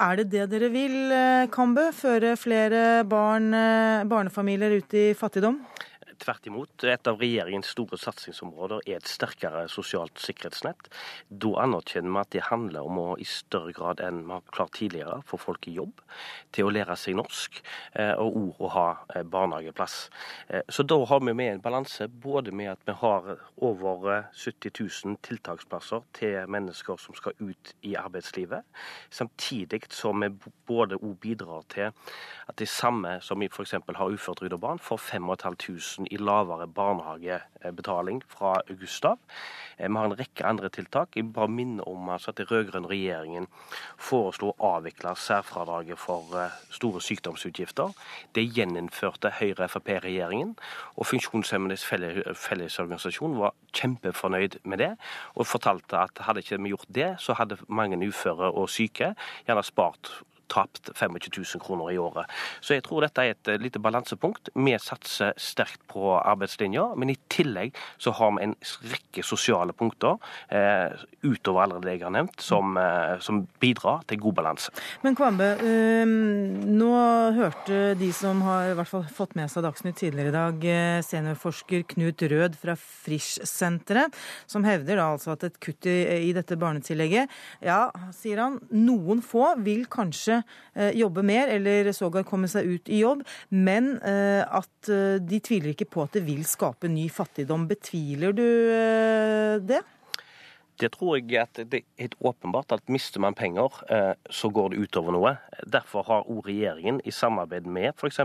Er det det dere vil, eh, Kambe? Føre flere barn, eh, barnefamilier ut i fattigdom? Tvert imot. Et av regjeringens store satsingsområder er et sterkere sosialt sikkerhetsnett. Da anerkjenner vi at det handler om å i større grad enn vi har klart tidligere få folk i jobb, til å lære seg norsk eh, og ord å ha eh, barnehageplass. Eh, så da har vi med en balanse både med at vi har over 70 000 tiltaksplasser til mennesker som skal ut i arbeidslivet, samtidig som vi både bidrar til at det samme som f.eks. har uføretrygda barn, får 5500 i lavere barnehagebetaling fra august av. Eh, vi har en rekke andre tiltak. Jeg bare minner om altså at den rød-grønne regjeringen foreslo å avvikle særfradraget for eh, store sykdomsutgifter. Det gjeninnførte Høyre-Frp-regjeringen. Og Funksjonshemmedes Fellesorganisasjon var kjempefornøyd med det, og fortalte at hadde ikke vi gjort det, så hadde mange uføre og syke gjerne spart tapt 25 000 kroner i året. Så jeg tror dette er et lite balansepunkt. Vi satser sterkt på arbeidslinja, men i tillegg så har vi en rekke sosiale punkter eh, utover alle det jeg har nevnt, som, eh, som bidrar til god balanse. Men Kvambe, eh, nå hørte de som har i hvert fall fått med seg Dagsnytt tidligere i dag, seniorforsker Knut Rød fra Frisch-senteret, som hevder da altså at et kutt i, i dette barnetillegget, ja, sier han, noen få vil kanskje eh, jobbe mer, eller sågar komme seg ut i jobb, men eh, at eh, de tviler ikke på at det vil skape ny fattigdom. Betviler du det? Det tror jeg at det er helt åpenbart at mister man penger, eh, så går det utover noe. Derfor har òg regjeringen i samarbeid med f.eks.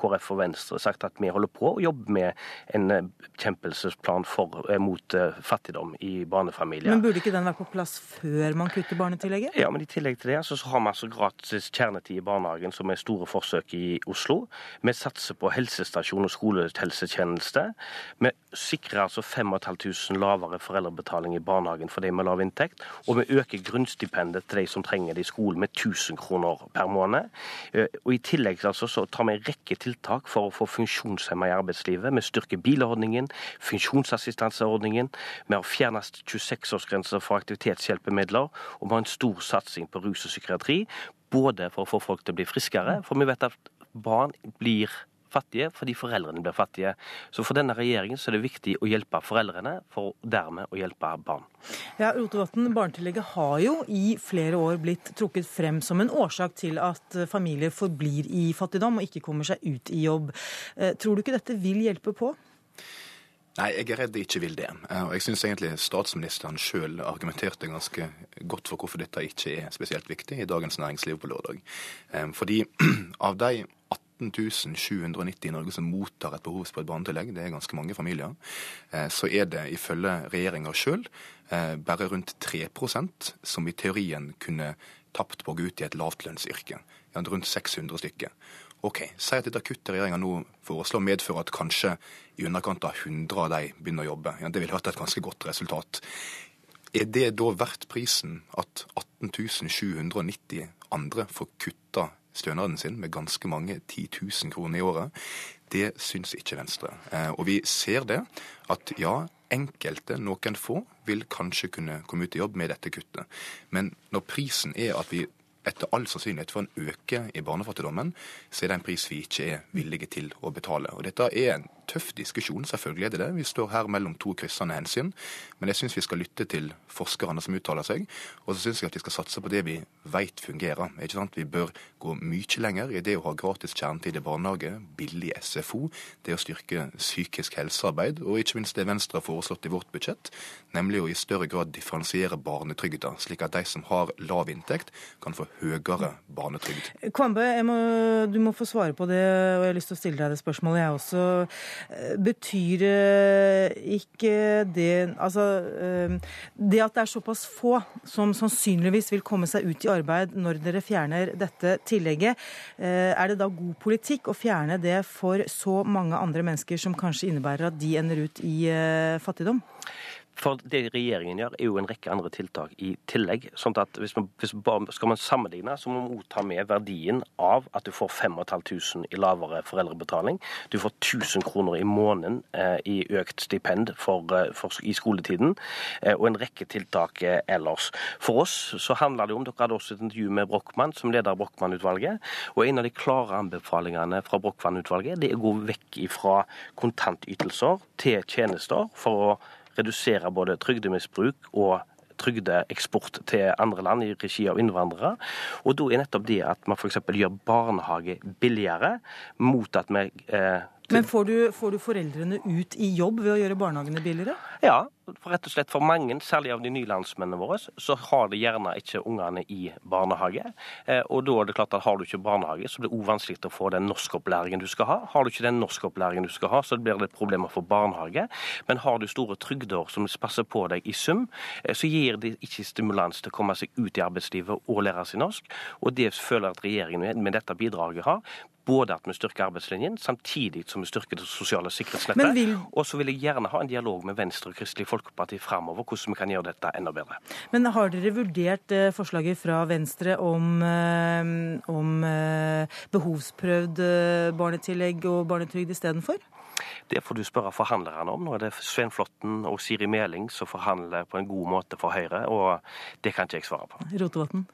KrF og Venstre sagt at vi holder på å jobbe med en kjempelsesplan bekjempelsesplan for, eh, mot fattigdom i barnefamilier. Men burde ikke den være på plass før man kutter barnetillegget? Ja, men i tillegg til det altså, så har vi altså gratis kjernetid i barnehagen, som er store forsøk i Oslo. Vi satser på helsestasjon og skolehelsetjeneste. Vi sikrer altså 5500 lavere foreldrebetaling i barnehagen barnehagen for de med lav inntekt. Og vi øker grunnstipendet til de som trenger det i skolen med 1000 kroner per måned. Eh, og I tillegg altså, så tar vi en rekke tiltak for å få funksjonshemma i arbeidslivet. Vi styrker bilordningen, funksjonsassistanseordningen. Vi har fjernet 26-årsgrenser for aktivitetshjelpemidler. Og vi har en stor satsing på rus og psykiatri. Både for å få folk til å bli friskere, for vi vet at barn blir fattige fordi foreldrene blir fattige. Så for denne regjeringen så er det viktig å hjelpe foreldrene, for dermed å hjelpe barn. Ja, Rotevatn, Barnetillegget har jo i flere år blitt trukket frem som en årsak til at familier forblir i fattigdom og ikke kommer seg ut i jobb. Eh, tror du ikke dette vil hjelpe på? Nei, jeg er redd det ikke vil det. Eh, og jeg syns egentlig statsministeren sjøl argumenterte ganske godt for hvorfor dette ikke er spesielt viktig i Dagens Næringsliv på lørdag. Eh, fordi av de 18 790 i Norge som mottar et behovsprøvd barnetillegg, det er ganske mange familier, eh, så er det ifølge regjeringa sjøl eh, bare rundt 3% som i teorien kunne tapt på å gå ut i et lavtlønnsyrke. Rundt 600 stykker. Ok, Si at dette kuttet regjeringa nå foreslår medfører at kanskje i underkant av 100 av de begynner å jobbe. Ja, det ville vært et ganske godt resultat. Er det da verdt prisen at 18 790 andre får kutta stønaden sin med ganske mange 10 000 kroner i året. Det syns ikke Venstre. Eh, og vi ser det at ja, enkelte, noen få, vil kanskje kunne komme ut i jobb med dette kuttet. Men når prisen er at vi etter all sannsynlighet får en øke i barnefattigdommen, så er det en pris vi ikke er villige til å betale. Og Dette er en tøff diskusjon, selvfølgelig er det det. Vi står her mellom to kryssende hensyn. Men jeg syns vi skal lytte til forskerne som uttaler seg, og så syns jeg at vi skal satse på det vi vet fungerer. Ikke sant? Vi bør gå mye lenger i det å ha gratis kjernetid i barnehage, billig SFO, det å styrke psykisk helsearbeid, og ikke minst det Venstre har foreslått i vårt budsjett, nemlig å i større grad differensiere barnetrygda, slik at de som har lav inntekt, kan få høyere barnetrygd. Kvambe, må, du må få svare på det, og jeg har lyst til å stille deg det spørsmålet, jeg også. Betyr ikke det Altså, det at det er såpass få som sannsynligvis vil komme seg ut i arbeid når dere fjerner dette tillegget, er det da god politikk å fjerne det for så mange andre mennesker som kanskje innebærer at de ender ut i fattigdom? For det regjeringen gjør, er jo en rekke andre tiltak i tillegg. sånn at hvis man, hvis Skal man sammenligne, så må man ta med verdien av at du får 5500 i lavere foreldrebetaling. Du får 1000 kroner i måneden eh, i økt stipend for, eh, for, i skoletiden, eh, og en rekke tiltak eh, ellers. For oss så handler det om Dere hadde også et intervju med Brochmann, som leder Brochmann-utvalget. Og en av de klare anbefalingene fra Brochmann-utvalget det er å gå vekk fra kontantytelser til tjenester for å redusere både trygdemisbruk og trygdeeksport til andre land i regi av innvandrere. Og da er nettopp det at man f.eks. gjør barnehage billigere, mot at vi eh, Men får du, får du foreldrene ut i jobb ved å gjøre barnehagene billigere? Ja, rett og slett for mange, særlig av de nye landsmennene våre, så har de gjerne ikke ungene i barnehage. Eh, og da er det klart at har du ikke barnehage, så blir det òg vanskelig å få den norskopplæringen du skal ha. Har du ikke den norskopplæringen du skal ha, så blir det problemer for barnehage. Men har du store trygder som passer på deg i sum, eh, så gir det ikke stimulans til å komme seg ut i arbeidslivet og lære seg norsk. Og det føler jeg at regjeringen med dette bidraget har, både at vi styrker arbeidslinjen, samtidig som vi styrker det sosiale sikkerhetsnettet. Vil... Og så vil jeg gjerne ha en dialog med Venstre og Kristelig Folkeparti framover, hvordan vi kan gjøre dette enda bedre. Men har dere vurdert eh, forslaget fra Venstre om, eh, om eh, behovsprøvd barnetillegg og barnetrygd istedenfor? Det får du spørre forhandlerne om. Nå er det Svein Flåtten og Siri Meling som forhandler på en god måte for Høyre, og det kan ikke jeg svare på. Rotevatn?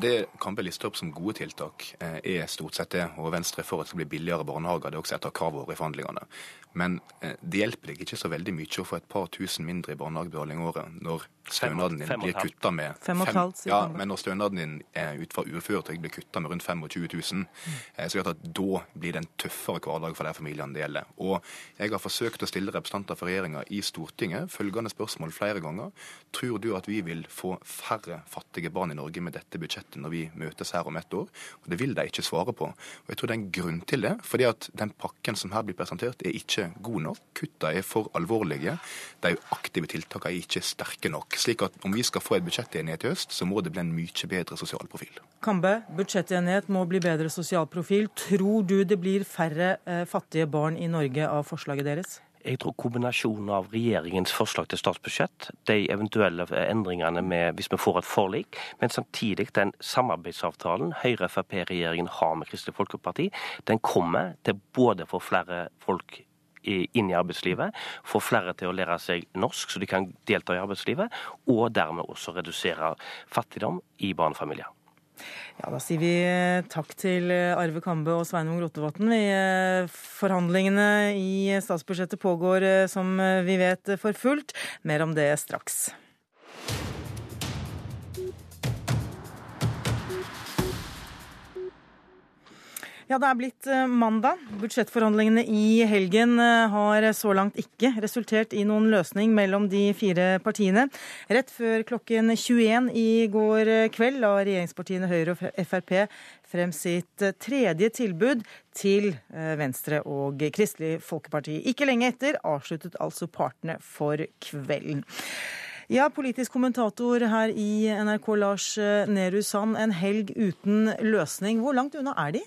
Det Kambe lister opp som gode tiltak, eh, er stort sett det. Og Venstre er for at det skal bli billigere barnehager. Det er også et av kravene i forhandlingene. Men eh, det hjelper deg ikke så veldig mye å få et par tusen mindre i barnehagebetaling året når stønaden din blir kutta med fem, fem, ja, men når stønaden din er ut fra uføretrygd blir kutta med rundt 25 000, mm. så er det at da blir det en tøffere hverdag for de familiene det gjelder. Og jeg har forsøkt å stille representanter for regjeringa i Stortinget følgende spørsmål flere ganger. Tror du at vi vil få færre fattige barn i Norge med dette budsjettet når vi møtes her om ett år? Og Det vil de ikke svare på. Og Jeg tror det er en grunn til det. fordi at den pakken som her blir presentert, er ikke god nok. Kutta er for alvorlige. De aktive tiltakene er ikke sterke nok slik at om vi skal få et budsjettenighet i høst, så må det bli en mye bedre sosial profil. Kambe, budsjettenighet må bli bedre sosial profil. Tror du det blir færre eh, fattige barn i Norge av forslaget deres? Jeg tror kombinasjonen av regjeringens forslag til statsbudsjett, de eventuelle endringene med, hvis vi får et forlik, men samtidig den samarbeidsavtalen Høyre-Frp-regjeringen har med Kristelig Folkeparti, den kommer til både for flere folk inn i arbeidslivet, få flere til å lære seg norsk så de kan delta i arbeidslivet, og dermed også redusere fattigdom i barnefamilier. Ja, Da sier vi eh, takk til eh, Arve Kambe og Sveinung Rotevatn. Eh, forhandlingene i statsbudsjettet pågår, som vi vet, for fullt. Mer om det straks. Ja, det er blitt eh, mandag. Budsjettforhandlingene i helgen eh, har så langt ikke resultert i noen løsning mellom de fire partiene. Rett før klokken 21 i går eh, kveld la regjeringspartiene Høyre og Frp frem sitt tredje tilbud til Venstre og Kristelig Folkeparti. Ikke lenge etter avsluttet altså partene for kvelden. Ja, politisk kommentator her i NRK, Lars Nehru Sand. En helg uten løsning. Hvor langt unna er de?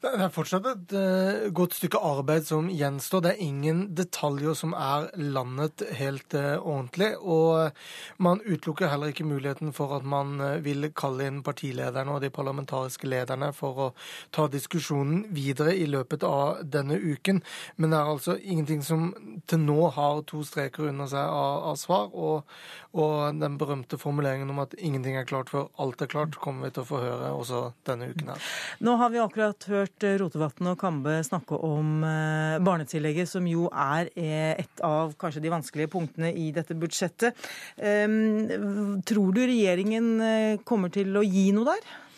Det er fortsatt et uh, godt stykke arbeid som gjenstår. Det er ingen detaljer som er landet helt uh, ordentlig. Og man utelukker heller ikke muligheten for at man vil kalle inn partilederne og de parlamentariske lederne for å ta diskusjonen videre i løpet av denne uken. Men det er altså ingenting som til nå har to streker under seg av, av svar. Og, og, den berømte formuleringen om at ingenting er klart før alt er klart, kommer vi til å få høre også denne uken her. Nå har vi akkurat hørt hørt eh, Rotevatn og Kambe snakke om eh, barnetillegget, som jo er eh, et av kanskje de vanskelige punktene i dette budsjettet. Ehm, tror du regjeringen kommer til å gi noe der?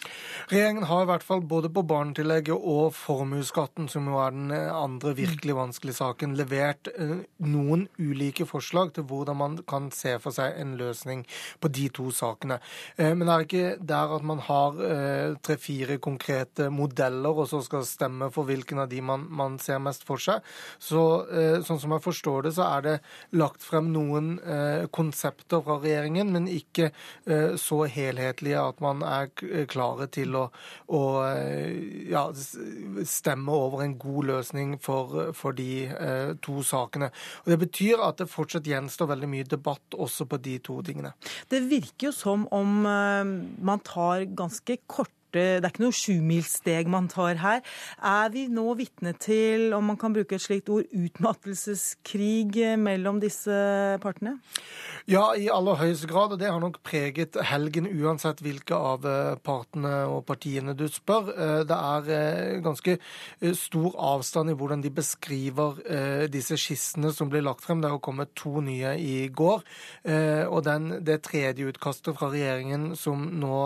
Regjeringen har i hvert fall både på barnetillegget og formuesskatten, som jo er den andre virkelig vanskelige saken, levert eh, noen ulike forslag til hvordan man kan se for seg en løsning på de to sakene. Eh, men det er ikke der at man har eh, tre-fire konkrete modeller og så skal stemme for hvilken av de man, man ser mest for seg. Så sånn som jeg forstår det, så er det lagt frem noen konsepter fra regjeringen, men ikke så helhetlige at man er klare til å å, ja, stemme over en god løsning for, for de eh, to sakene. Og Det betyr at det fortsatt gjenstår veldig mye debatt også på de to tingene. Det virker jo som om eh, man tar ganske kort det er ikke noe sjumilssteg man tar her. Er vi nå vitne til, om man kan bruke et slikt ord, utmattelseskrig mellom disse partene? Ja, i aller høyeste grad. Og det har nok preget helgen, uansett hvilke av eh, partene og partiene du spør. Eh, det er eh, ganske stor avstand i hvordan de beskriver disse skissene som blir lagt frem. Det har kommet to nye i går. Og den, det tredje utkastet fra regjeringen som nå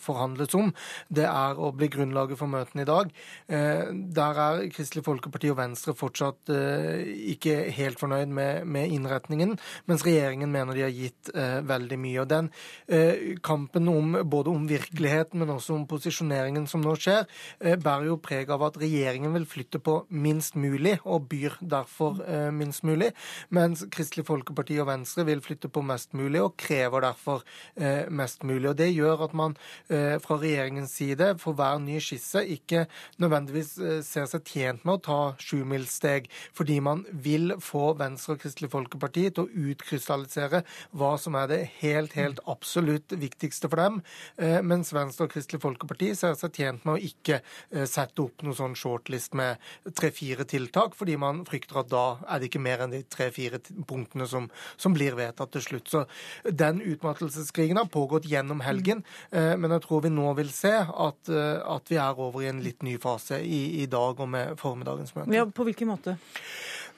forhandles om, det er å bli grunnlaget for møtene i dag. Der er Kristelig Folkeparti og Venstre fortsatt ikke helt fornøyd med, innretningen, mens regjeringen mener de har gitt eh, veldig mye. Og Den eh, kampen om, både om virkeligheten, men også om posisjoneringen som nå skjer, eh, bærer jo preg av at regjeringen vil flytte på minst mulig, og byr derfor eh, minst mulig, mens Kristelig Folkeparti og Venstre vil flytte på mest mulig, og krever derfor eh, mest mulig. Og Det gjør at man eh, fra regjeringens side for hver ny skisse ikke nødvendigvis eh, ser seg tjent med å ta sjumilssteg, fordi man vil få Venstre og Kristelig Folkeparti til å utkrystallisere hva som er det helt, helt absolutt viktigste for dem, eh, mens Venstre og Kristelig Folkeparti ser seg tjent med å ikke eh, sette opp noe sånn shortlist med tre-fire tiltak, fordi man frykter at da er det ikke mer enn de tre-fire punktene som, som, blir vedtatt til slutt. Så den utmattelseskrigen har pågått gjennom helgen, men jeg tror vi nå vil se at, at vi er over i en litt ny fase i, i dag og med formiddagens møte. Ja, På hvilken måte?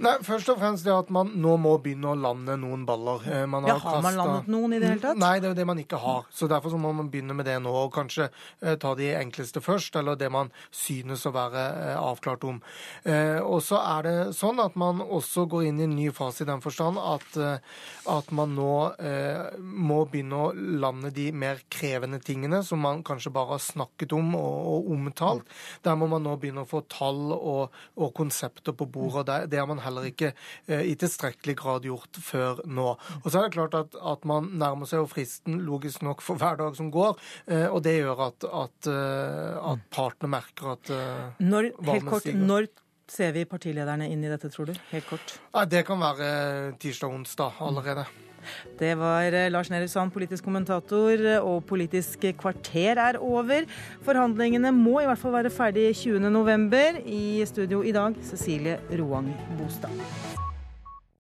Nei, Først og fremst det at man nå må begynne å lande noen baller. Eh, man har, ja, har man landet noen i det hele tatt? Nei, det er jo det man ikke har. Så Derfor så må man begynne med det nå, og kanskje eh, ta de enkleste først, eller det man synes å være eh, avklart om. Eh, og så er det sånn at man også går inn i en ny fase i den forstand at, at man nå må begynne å lande de mer krevende tingene som man kanskje bare har snakket om og, og omtalt. Der må man nå begynne å få tall og, og konsepter på bordet. Det, det har man heller ikke eh, i tilstrekkelig grad gjort før nå. Og så er det klart at, at man nærmer seg jo fristen logisk nok for hver dag som går, eh, og det gjør at, at, eh, at partene merker at når, Helt kort, stiger. når ser vi partilederne inn i dette, tror du? Helt kort. Nei, det kan være tirsdag-onsdag allerede. Det var Lars Nehru Sand, politisk kommentator, og Politisk kvarter er over. Forhandlingene må i hvert fall være ferdig 20.11. I studio i dag, Cecilie Roang Bostad.